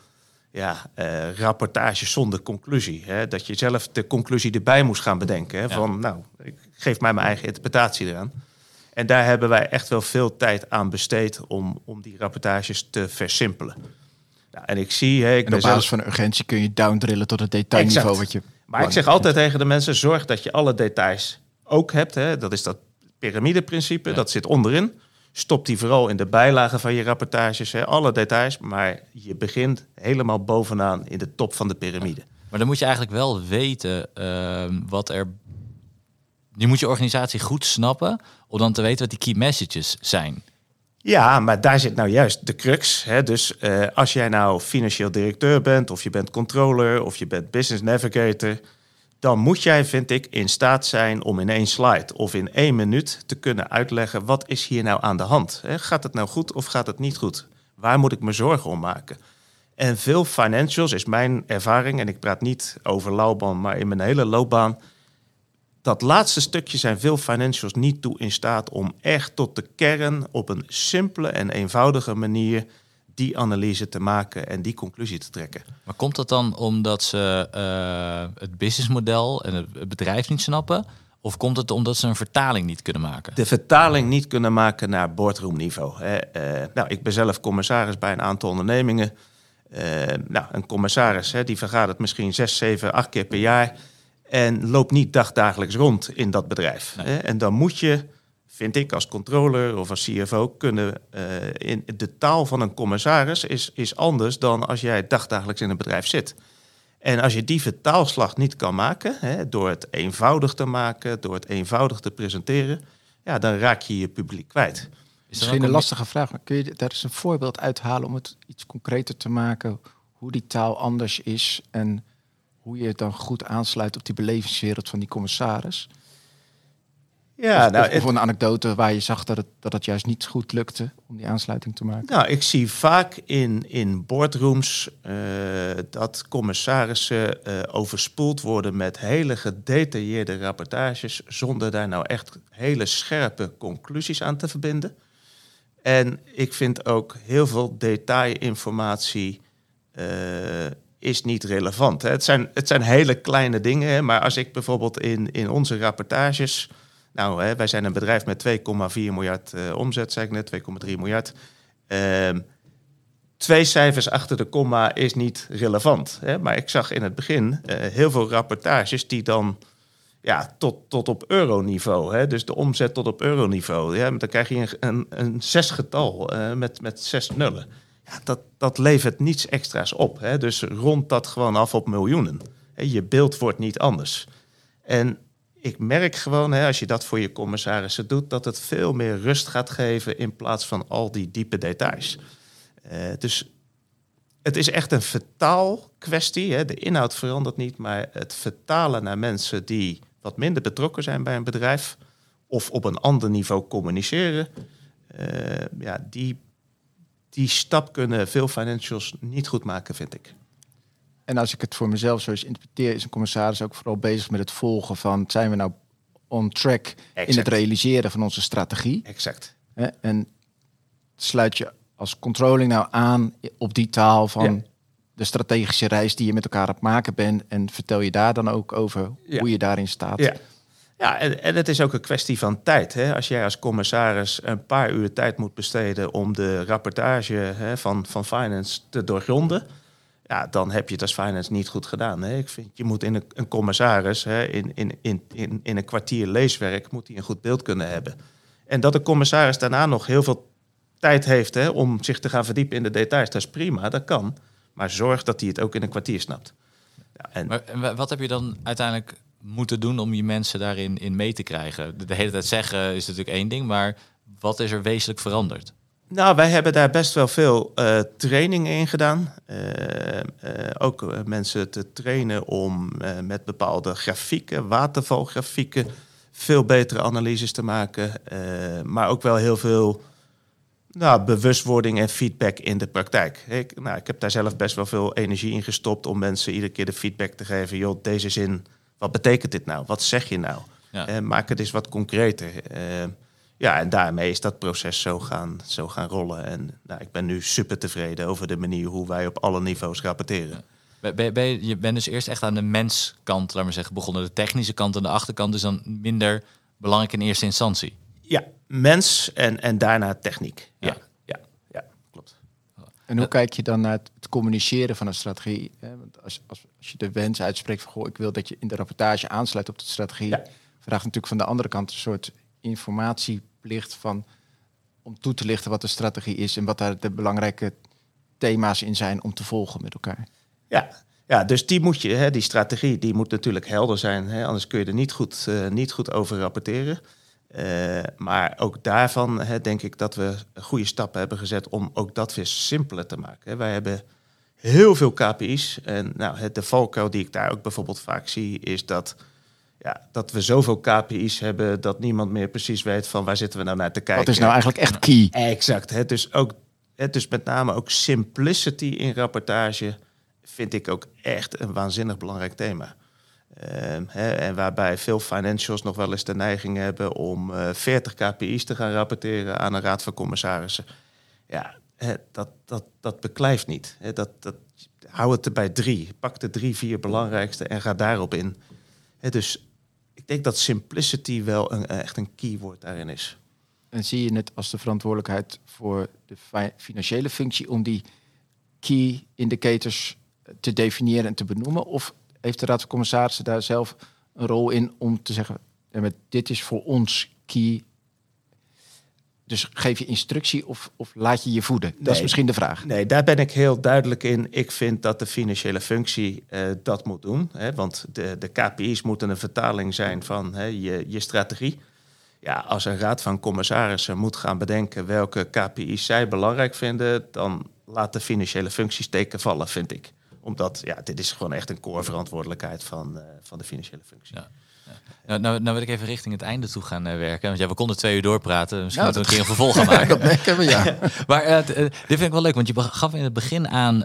ja, rapportages zonder conclusie. Hè? Dat je zelf de conclusie erbij moest gaan bedenken. Hè? Ja. Van, nou, ik geef mij mijn eigen interpretatie eraan. En daar hebben wij echt wel veel tijd aan besteed om, om die rapportages te versimpelen. Nou, en ik zie, hè, ik En op zelf- basis van urgentie kun je downdrillen tot het detailniveau Exact. wat je... maar ik zeg altijd tegen de mensen: zorg dat je alle details ook hebt. Hè. Dat is dat piramideprincipe, Ja. dat zit onderin. Stop die vooral in de bijlagen van je rapportages, hè. alle details. Maar je begint helemaal bovenaan in de top van de piramide. Maar dan moet je eigenlijk wel weten ehm, wat er. Je moet je organisatie goed snappen om dan te weten wat die key messages zijn. Ja, maar daar zit nou juist de crux. Hè? Dus eh, als jij nou financieel directeur bent, of je bent controller, of je bent business navigator, dan moet jij, vind ik, in staat zijn om in één slide of in één minuut te kunnen uitleggen wat is hier nou aan de hand. Hè? Gaat het nou goed of gaat het niet goed? Waar moet ik me zorgen om maken? En veel financials is mijn ervaring, en ik praat niet over Lauban, maar in mijn hele loopbaan. Dat laatste stukje zijn veel financials niet toe in staat om echt tot de kern op een simpele en eenvoudige manier die analyse te maken en die conclusie te trekken. Maar komt dat dan omdat ze eh, het businessmodel en het bedrijf niet snappen? Of komt het omdat ze een vertaling niet kunnen maken? de vertaling niet kunnen maken naar boardroomniveau. Hè. Eh, nou, ik ben zelf commissaris bij een aantal ondernemingen. Eh, nou, een commissaris hè, die vergadert misschien zes, zeven, acht keer per jaar en loopt niet dagdagelijks rond in dat bedrijf. Nee. En dan moet je, vind ik, als controller of als CFO kunnen eh, in de taal van een commissaris is, is anders dan als jij dagdagelijks in een bedrijf zit. En als je die vertaalslag niet kan maken, hè, door het eenvoudig te maken, door het eenvoudig te presenteren, ja, dan raak je je publiek kwijt. Is Misschien een lastige vraag, maar kun je daar eens een voorbeeld uithalen om het iets concreter te maken? Hoe die taal anders is en hoe je het dan goed aansluit op die belevingswereld van die commissaris? Ja, of, nou, of, het- of een anekdote waar je zag dat het, dat het juist niet goed lukte om die aansluiting te maken. nou, ik zie vaak in, in boardrooms eh, dat commissarissen eh, overspoeld worden met hele gedetailleerde rapportages, zonder daar nou echt hele scherpe conclusies aan te verbinden. En ik vind ook heel veel detailinformatie eh, is niet relevant. Het, zijn, het zijn hele kleine dingen, maar als ik bijvoorbeeld in, in onze rapportages... Nou, hè, wij zijn een bedrijf met 2,4 miljard eh, omzet, zei ik net, 2,3 miljard. Ehm, twee cijfers achter de komma is niet relevant. Hè, maar ik zag in het begin eh, heel veel rapportages die dan ja, tot, tot op euroniveau. Dus de omzet tot op euroniveau. Ja? Dan krijg je een, een, een zesgetal eh, met, met zes nullen. Dat, dat levert niets extra's op. Hè? Dus rond dat gewoon af op miljoenen. Je beeld wordt niet anders. En ik merk gewoon, hè, als je dat voor je commissarissen doet, dat het veel meer rust gaat geven in plaats van al die diepe details. Eh, dus het is echt een vertaalkwestie. Hè. De inhoud verandert niet, maar het vertalen naar mensen die wat minder betrokken zijn bij een bedrijf of op een ander niveau communiceren, eh, ja, die, die stap kunnen veel financials niet goed maken, vind ik. En als ik het voor mezelf zo eens interpreteer, is een commissaris ook vooral bezig met het volgen van zijn we nou on track in het realiseren van onze strategie. Exact. En sluit je als controlling nou aan op die taal van Ja. de strategische reis die je met elkaar aan het maken bent. En vertel je daar dan ook over Ja. hoe je daarin staat. Ja. Ja, en, het is ook een kwestie van tijd. Hè? Als jij als commissaris een paar uur tijd moet besteden om de rapportage hè, van, van finance te doorgronden, ja, dan heb je het als finance niet goed gedaan. Hè? Ik vind, je moet in een, commissaris hè, in, in, in, in, in een kwartier leeswerk moet hij een goed beeld kunnen hebben. En dat de commissaris daarna nog heel veel tijd heeft hè, om zich te gaan verdiepen in de details, dat is prima, dat kan. Maar zorg dat hij het ook in een kwartier snapt. En Maar wat heb je dan uiteindelijk moeten doen om je mensen daarin in mee te krijgen? De, hele tijd zeggen is natuurlijk één ding, maar wat is er wezenlijk veranderd? Nou, wij hebben daar best wel veel eh, trainingen in gedaan. Eh, eh, ook mensen te trainen om met bepaalde grafieken, watervalgrafieken, veel betere analyses te maken. Maar ook wel heel veel nou, bewustwording en feedback in de praktijk. Ik, nou, ik heb daar zelf best wel veel energie in gestopt om mensen iedere keer de feedback te geven. Joh, deze zin, wat betekent dit nou? Wat zeg je nou? Ja. Eh, maak het eens wat concreter. Eh, ja, en daarmee is dat proces zo gaan, zo gaan rollen. En nou, ik ben nu super tevreden over de manier hoe wij op alle niveaus rapporteren. Ben, ben, ben je, bent dus eerst echt aan de menskant, laat maar zeggen, begonnen. De technische kant en de achterkant is dan minder belangrijk in eerste instantie. Ja, mens en, en daarna techniek. Ja, Ja. ja, ja, klopt. En hoe kijk je dan naar het, het communiceren van een strategie? Hè? Want als, als, als je de wens uitspreekt van... Goh, ik wil dat je in de rapportage aansluit op de strategie... Ja. vraagt natuurlijk van de andere kant een soort informatieplicht van... om toe te lichten wat de strategie is... en wat daar de belangrijke thema's in zijn om te volgen met elkaar. Ja, ja dus die moet je, hè, die strategie, die moet natuurlijk helder zijn. Hè, anders kun je er niet goed, eh, niet goed over rapporteren. Eh, maar ook daarvan hè, denk ik dat we goede stappen hebben gezet om ook dat weer simpeler te maken. Wij hebben heel veel KPI's. En nou, het, de valkuil die ik daar ook bijvoorbeeld vaak zie, is dat, ja, dat we zoveel KPI's hebben dat niemand meer precies weet van waar zitten we nou naar te kijken. Wat is nou eigenlijk echt key? Exact. Hè? Dus, ook, hè, dus met name ook simplicity in rapportage vind ik ook echt een waanzinnig belangrijk thema. Ehm, hè, en waarbij veel financials nog wel eens de neiging hebben om eh 40 KPI's te gaan rapporteren aan een raad van commissarissen. Ja, dat, dat, dat beklijft niet. Dat, dat, hou het er bij drie. Pak de drie, vier belangrijkste en ga daarop in. Dus ik denk dat simplicity wel een, echt een keyword daarin is. En zie je het als de verantwoordelijkheid voor de fi- financiële functie... om die key indicators te definiëren en te benoemen? Of heeft de Raad van Commissarissen daar zelf een rol in om te zeggen... dit is voor ons key... Dus geef je instructie of, of laat je je voeden? Dat is misschien de vraag. Nee, daar ben ik heel duidelijk in. Ik vind dat de financiële functie eh, dat moet doen. Hè, want de, de KPI's moeten een vertaling zijn van hè, je, je strategie. Ja, als een raad van commissarissen moet gaan bedenken welke KPI's zij belangrijk vinden, dan laat de financiële functie steken vallen, vind ik. Omdat ja, dit is gewoon echt een core verantwoordelijkheid van, eh, van de financiële functie. Ja. Nou, nou, nou wil ik even richting het einde toe gaan eh, werken. Want ja, we konden twee uur doorpraten. Misschien moeten we een keer een vervolg <laughs> gaan maken. Dat merken we, ja. <laughs> Maar eh, eh, dit vind ik wel leuk, want je gaf in het begin aan,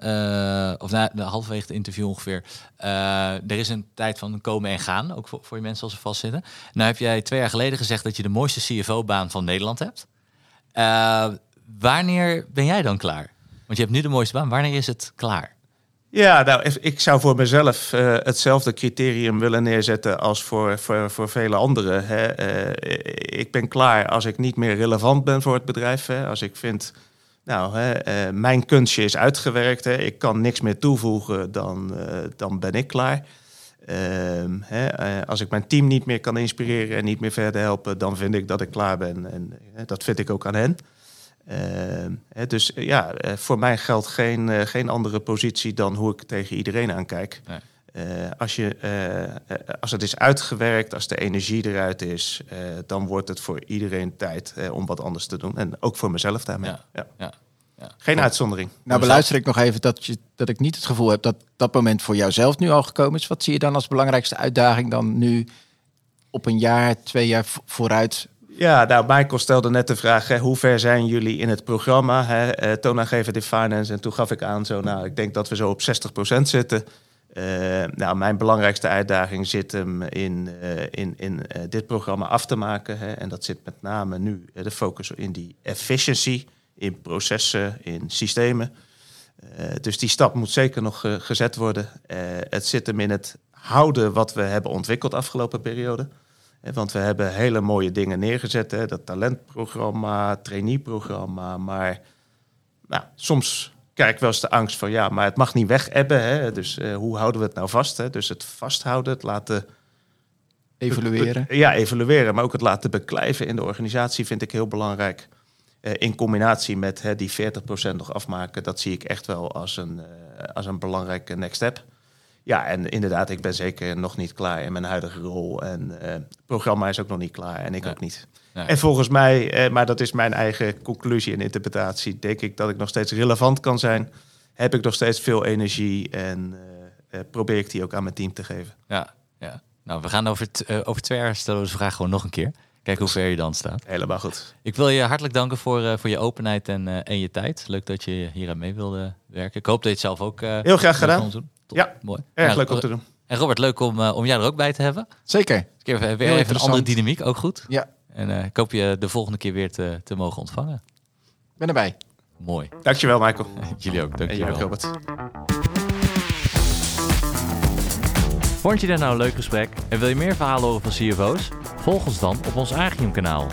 of na de halverwege het interview ongeveer, er is een tijd van komen en gaan, ook voor, voor je mensen als ze vastzitten. Nou heb jij twee jaar geleden gezegd dat je de mooiste CFO-baan van Nederland hebt. Wanneer ben jij dan klaar? Want je hebt nu de mooiste baan. Wanneer is het klaar? Ja, nou, ik zou voor mezelf eh, hetzelfde criterium willen neerzetten als voor, voor, voor vele anderen. Hè. Eh, ik ben klaar als ik niet meer relevant ben voor het bedrijf. Hè. Als ik vind, nou, hè, eh, mijn kunstje is uitgewerkt, ik kan niks meer toevoegen, dan, dan ben ik klaar. Ehm, hè, als ik mijn team niet meer kan inspireren en niet meer verder helpen, dan vind ik dat ik klaar ben. En dat vind ik ook aan hen. Ehm, hè, dus eh, ja, eh, voor mij geldt geen, eh, geen andere positie dan hoe ik tegen iedereen aankijk. Nee. Eh, als, je, als het is uitgewerkt, als de energie eruit is, eh, dan wordt het voor iedereen tijd eh, om wat anders te doen. En ook voor mezelf daarmee. Ja. Ja. Ja. Ja. Geen uitzondering. Nou beluister ik nog even dat, je, dat ik niet het gevoel heb dat dat moment voor jouzelf nu al gekomen is. Wat zie je dan als belangrijkste uitdaging dan nu op een jaar, twee jaar vo- vooruit? Ja, nou, Michael stelde net de vraag, hè, hoe ver zijn jullie in het programma? Hè, eh, toonaangevend in finance. En toen gaf ik aan, zo, nou, ik denk dat we zo op 60% zitten. Eh, nou, mijn belangrijkste uitdaging zit hem in, eh, in, in eh, dit programma af te maken. Hè, en dat zit met name nu eh, de focus in die efficiency, in processen, in systemen. dus die stap moet zeker nog gezet worden. het zit hem in het houden wat we hebben ontwikkeld afgelopen periode. Want we hebben hele mooie dingen neergezet. Hè? Dat talentprogramma, traineeprogramma. Maar nou, soms krijg ik wel eens de angst van ja, maar het mag niet weg Hè? Dus uh, hoe houden we het nou vast? Hè? Dus het vasthouden, het laten. Evalueren. Ja, evalueren. Maar ook het laten beklijven in de organisatie vind ik heel belangrijk. Uh, in combinatie met hè, die 40% nog afmaken, dat zie ik echt wel als een, uh, als een belangrijke next step. Ja, en inderdaad, ik ben zeker nog niet klaar in mijn huidige rol. En uh, het programma is ook nog niet klaar en ik ook niet. En volgens mij, eh, maar dat is mijn eigen conclusie en interpretatie, denk ik dat ik nog steeds relevant kan zijn. Heb ik nog steeds veel energie en uh, probeer ik die ook aan mijn team te geven. Ja, ja. Nou, we gaan over, over twee jaar stellen we de vraag gewoon nog een keer. Kijk hoe ver je dan staat. Helemaal goed. Ik wil je hartelijk danken voor, uh, voor je openheid en, uh, en je tijd. Leuk dat je hier aan mee wilde werken. Ik hoop dat je het zelf ook uh, heel graag gedaan. Ja, mooi. Erg leuk om te doen. En Robert, leuk om, uh, om jou er ook bij te hebben. Zeker. Weer, weer even een andere dynamiek, ook goed. Ja. En uh, ik hoop je de volgende keer weer te, te mogen ontvangen. Ben erbij. Mooi. Dankjewel, Michael. <laughs> Jullie ook, dankjewel. En jij Robert. Vond je dit nou een leuk gesprek en wil je meer verhalen horen van CFO's? Volg ons dan op ons Agium kanaal.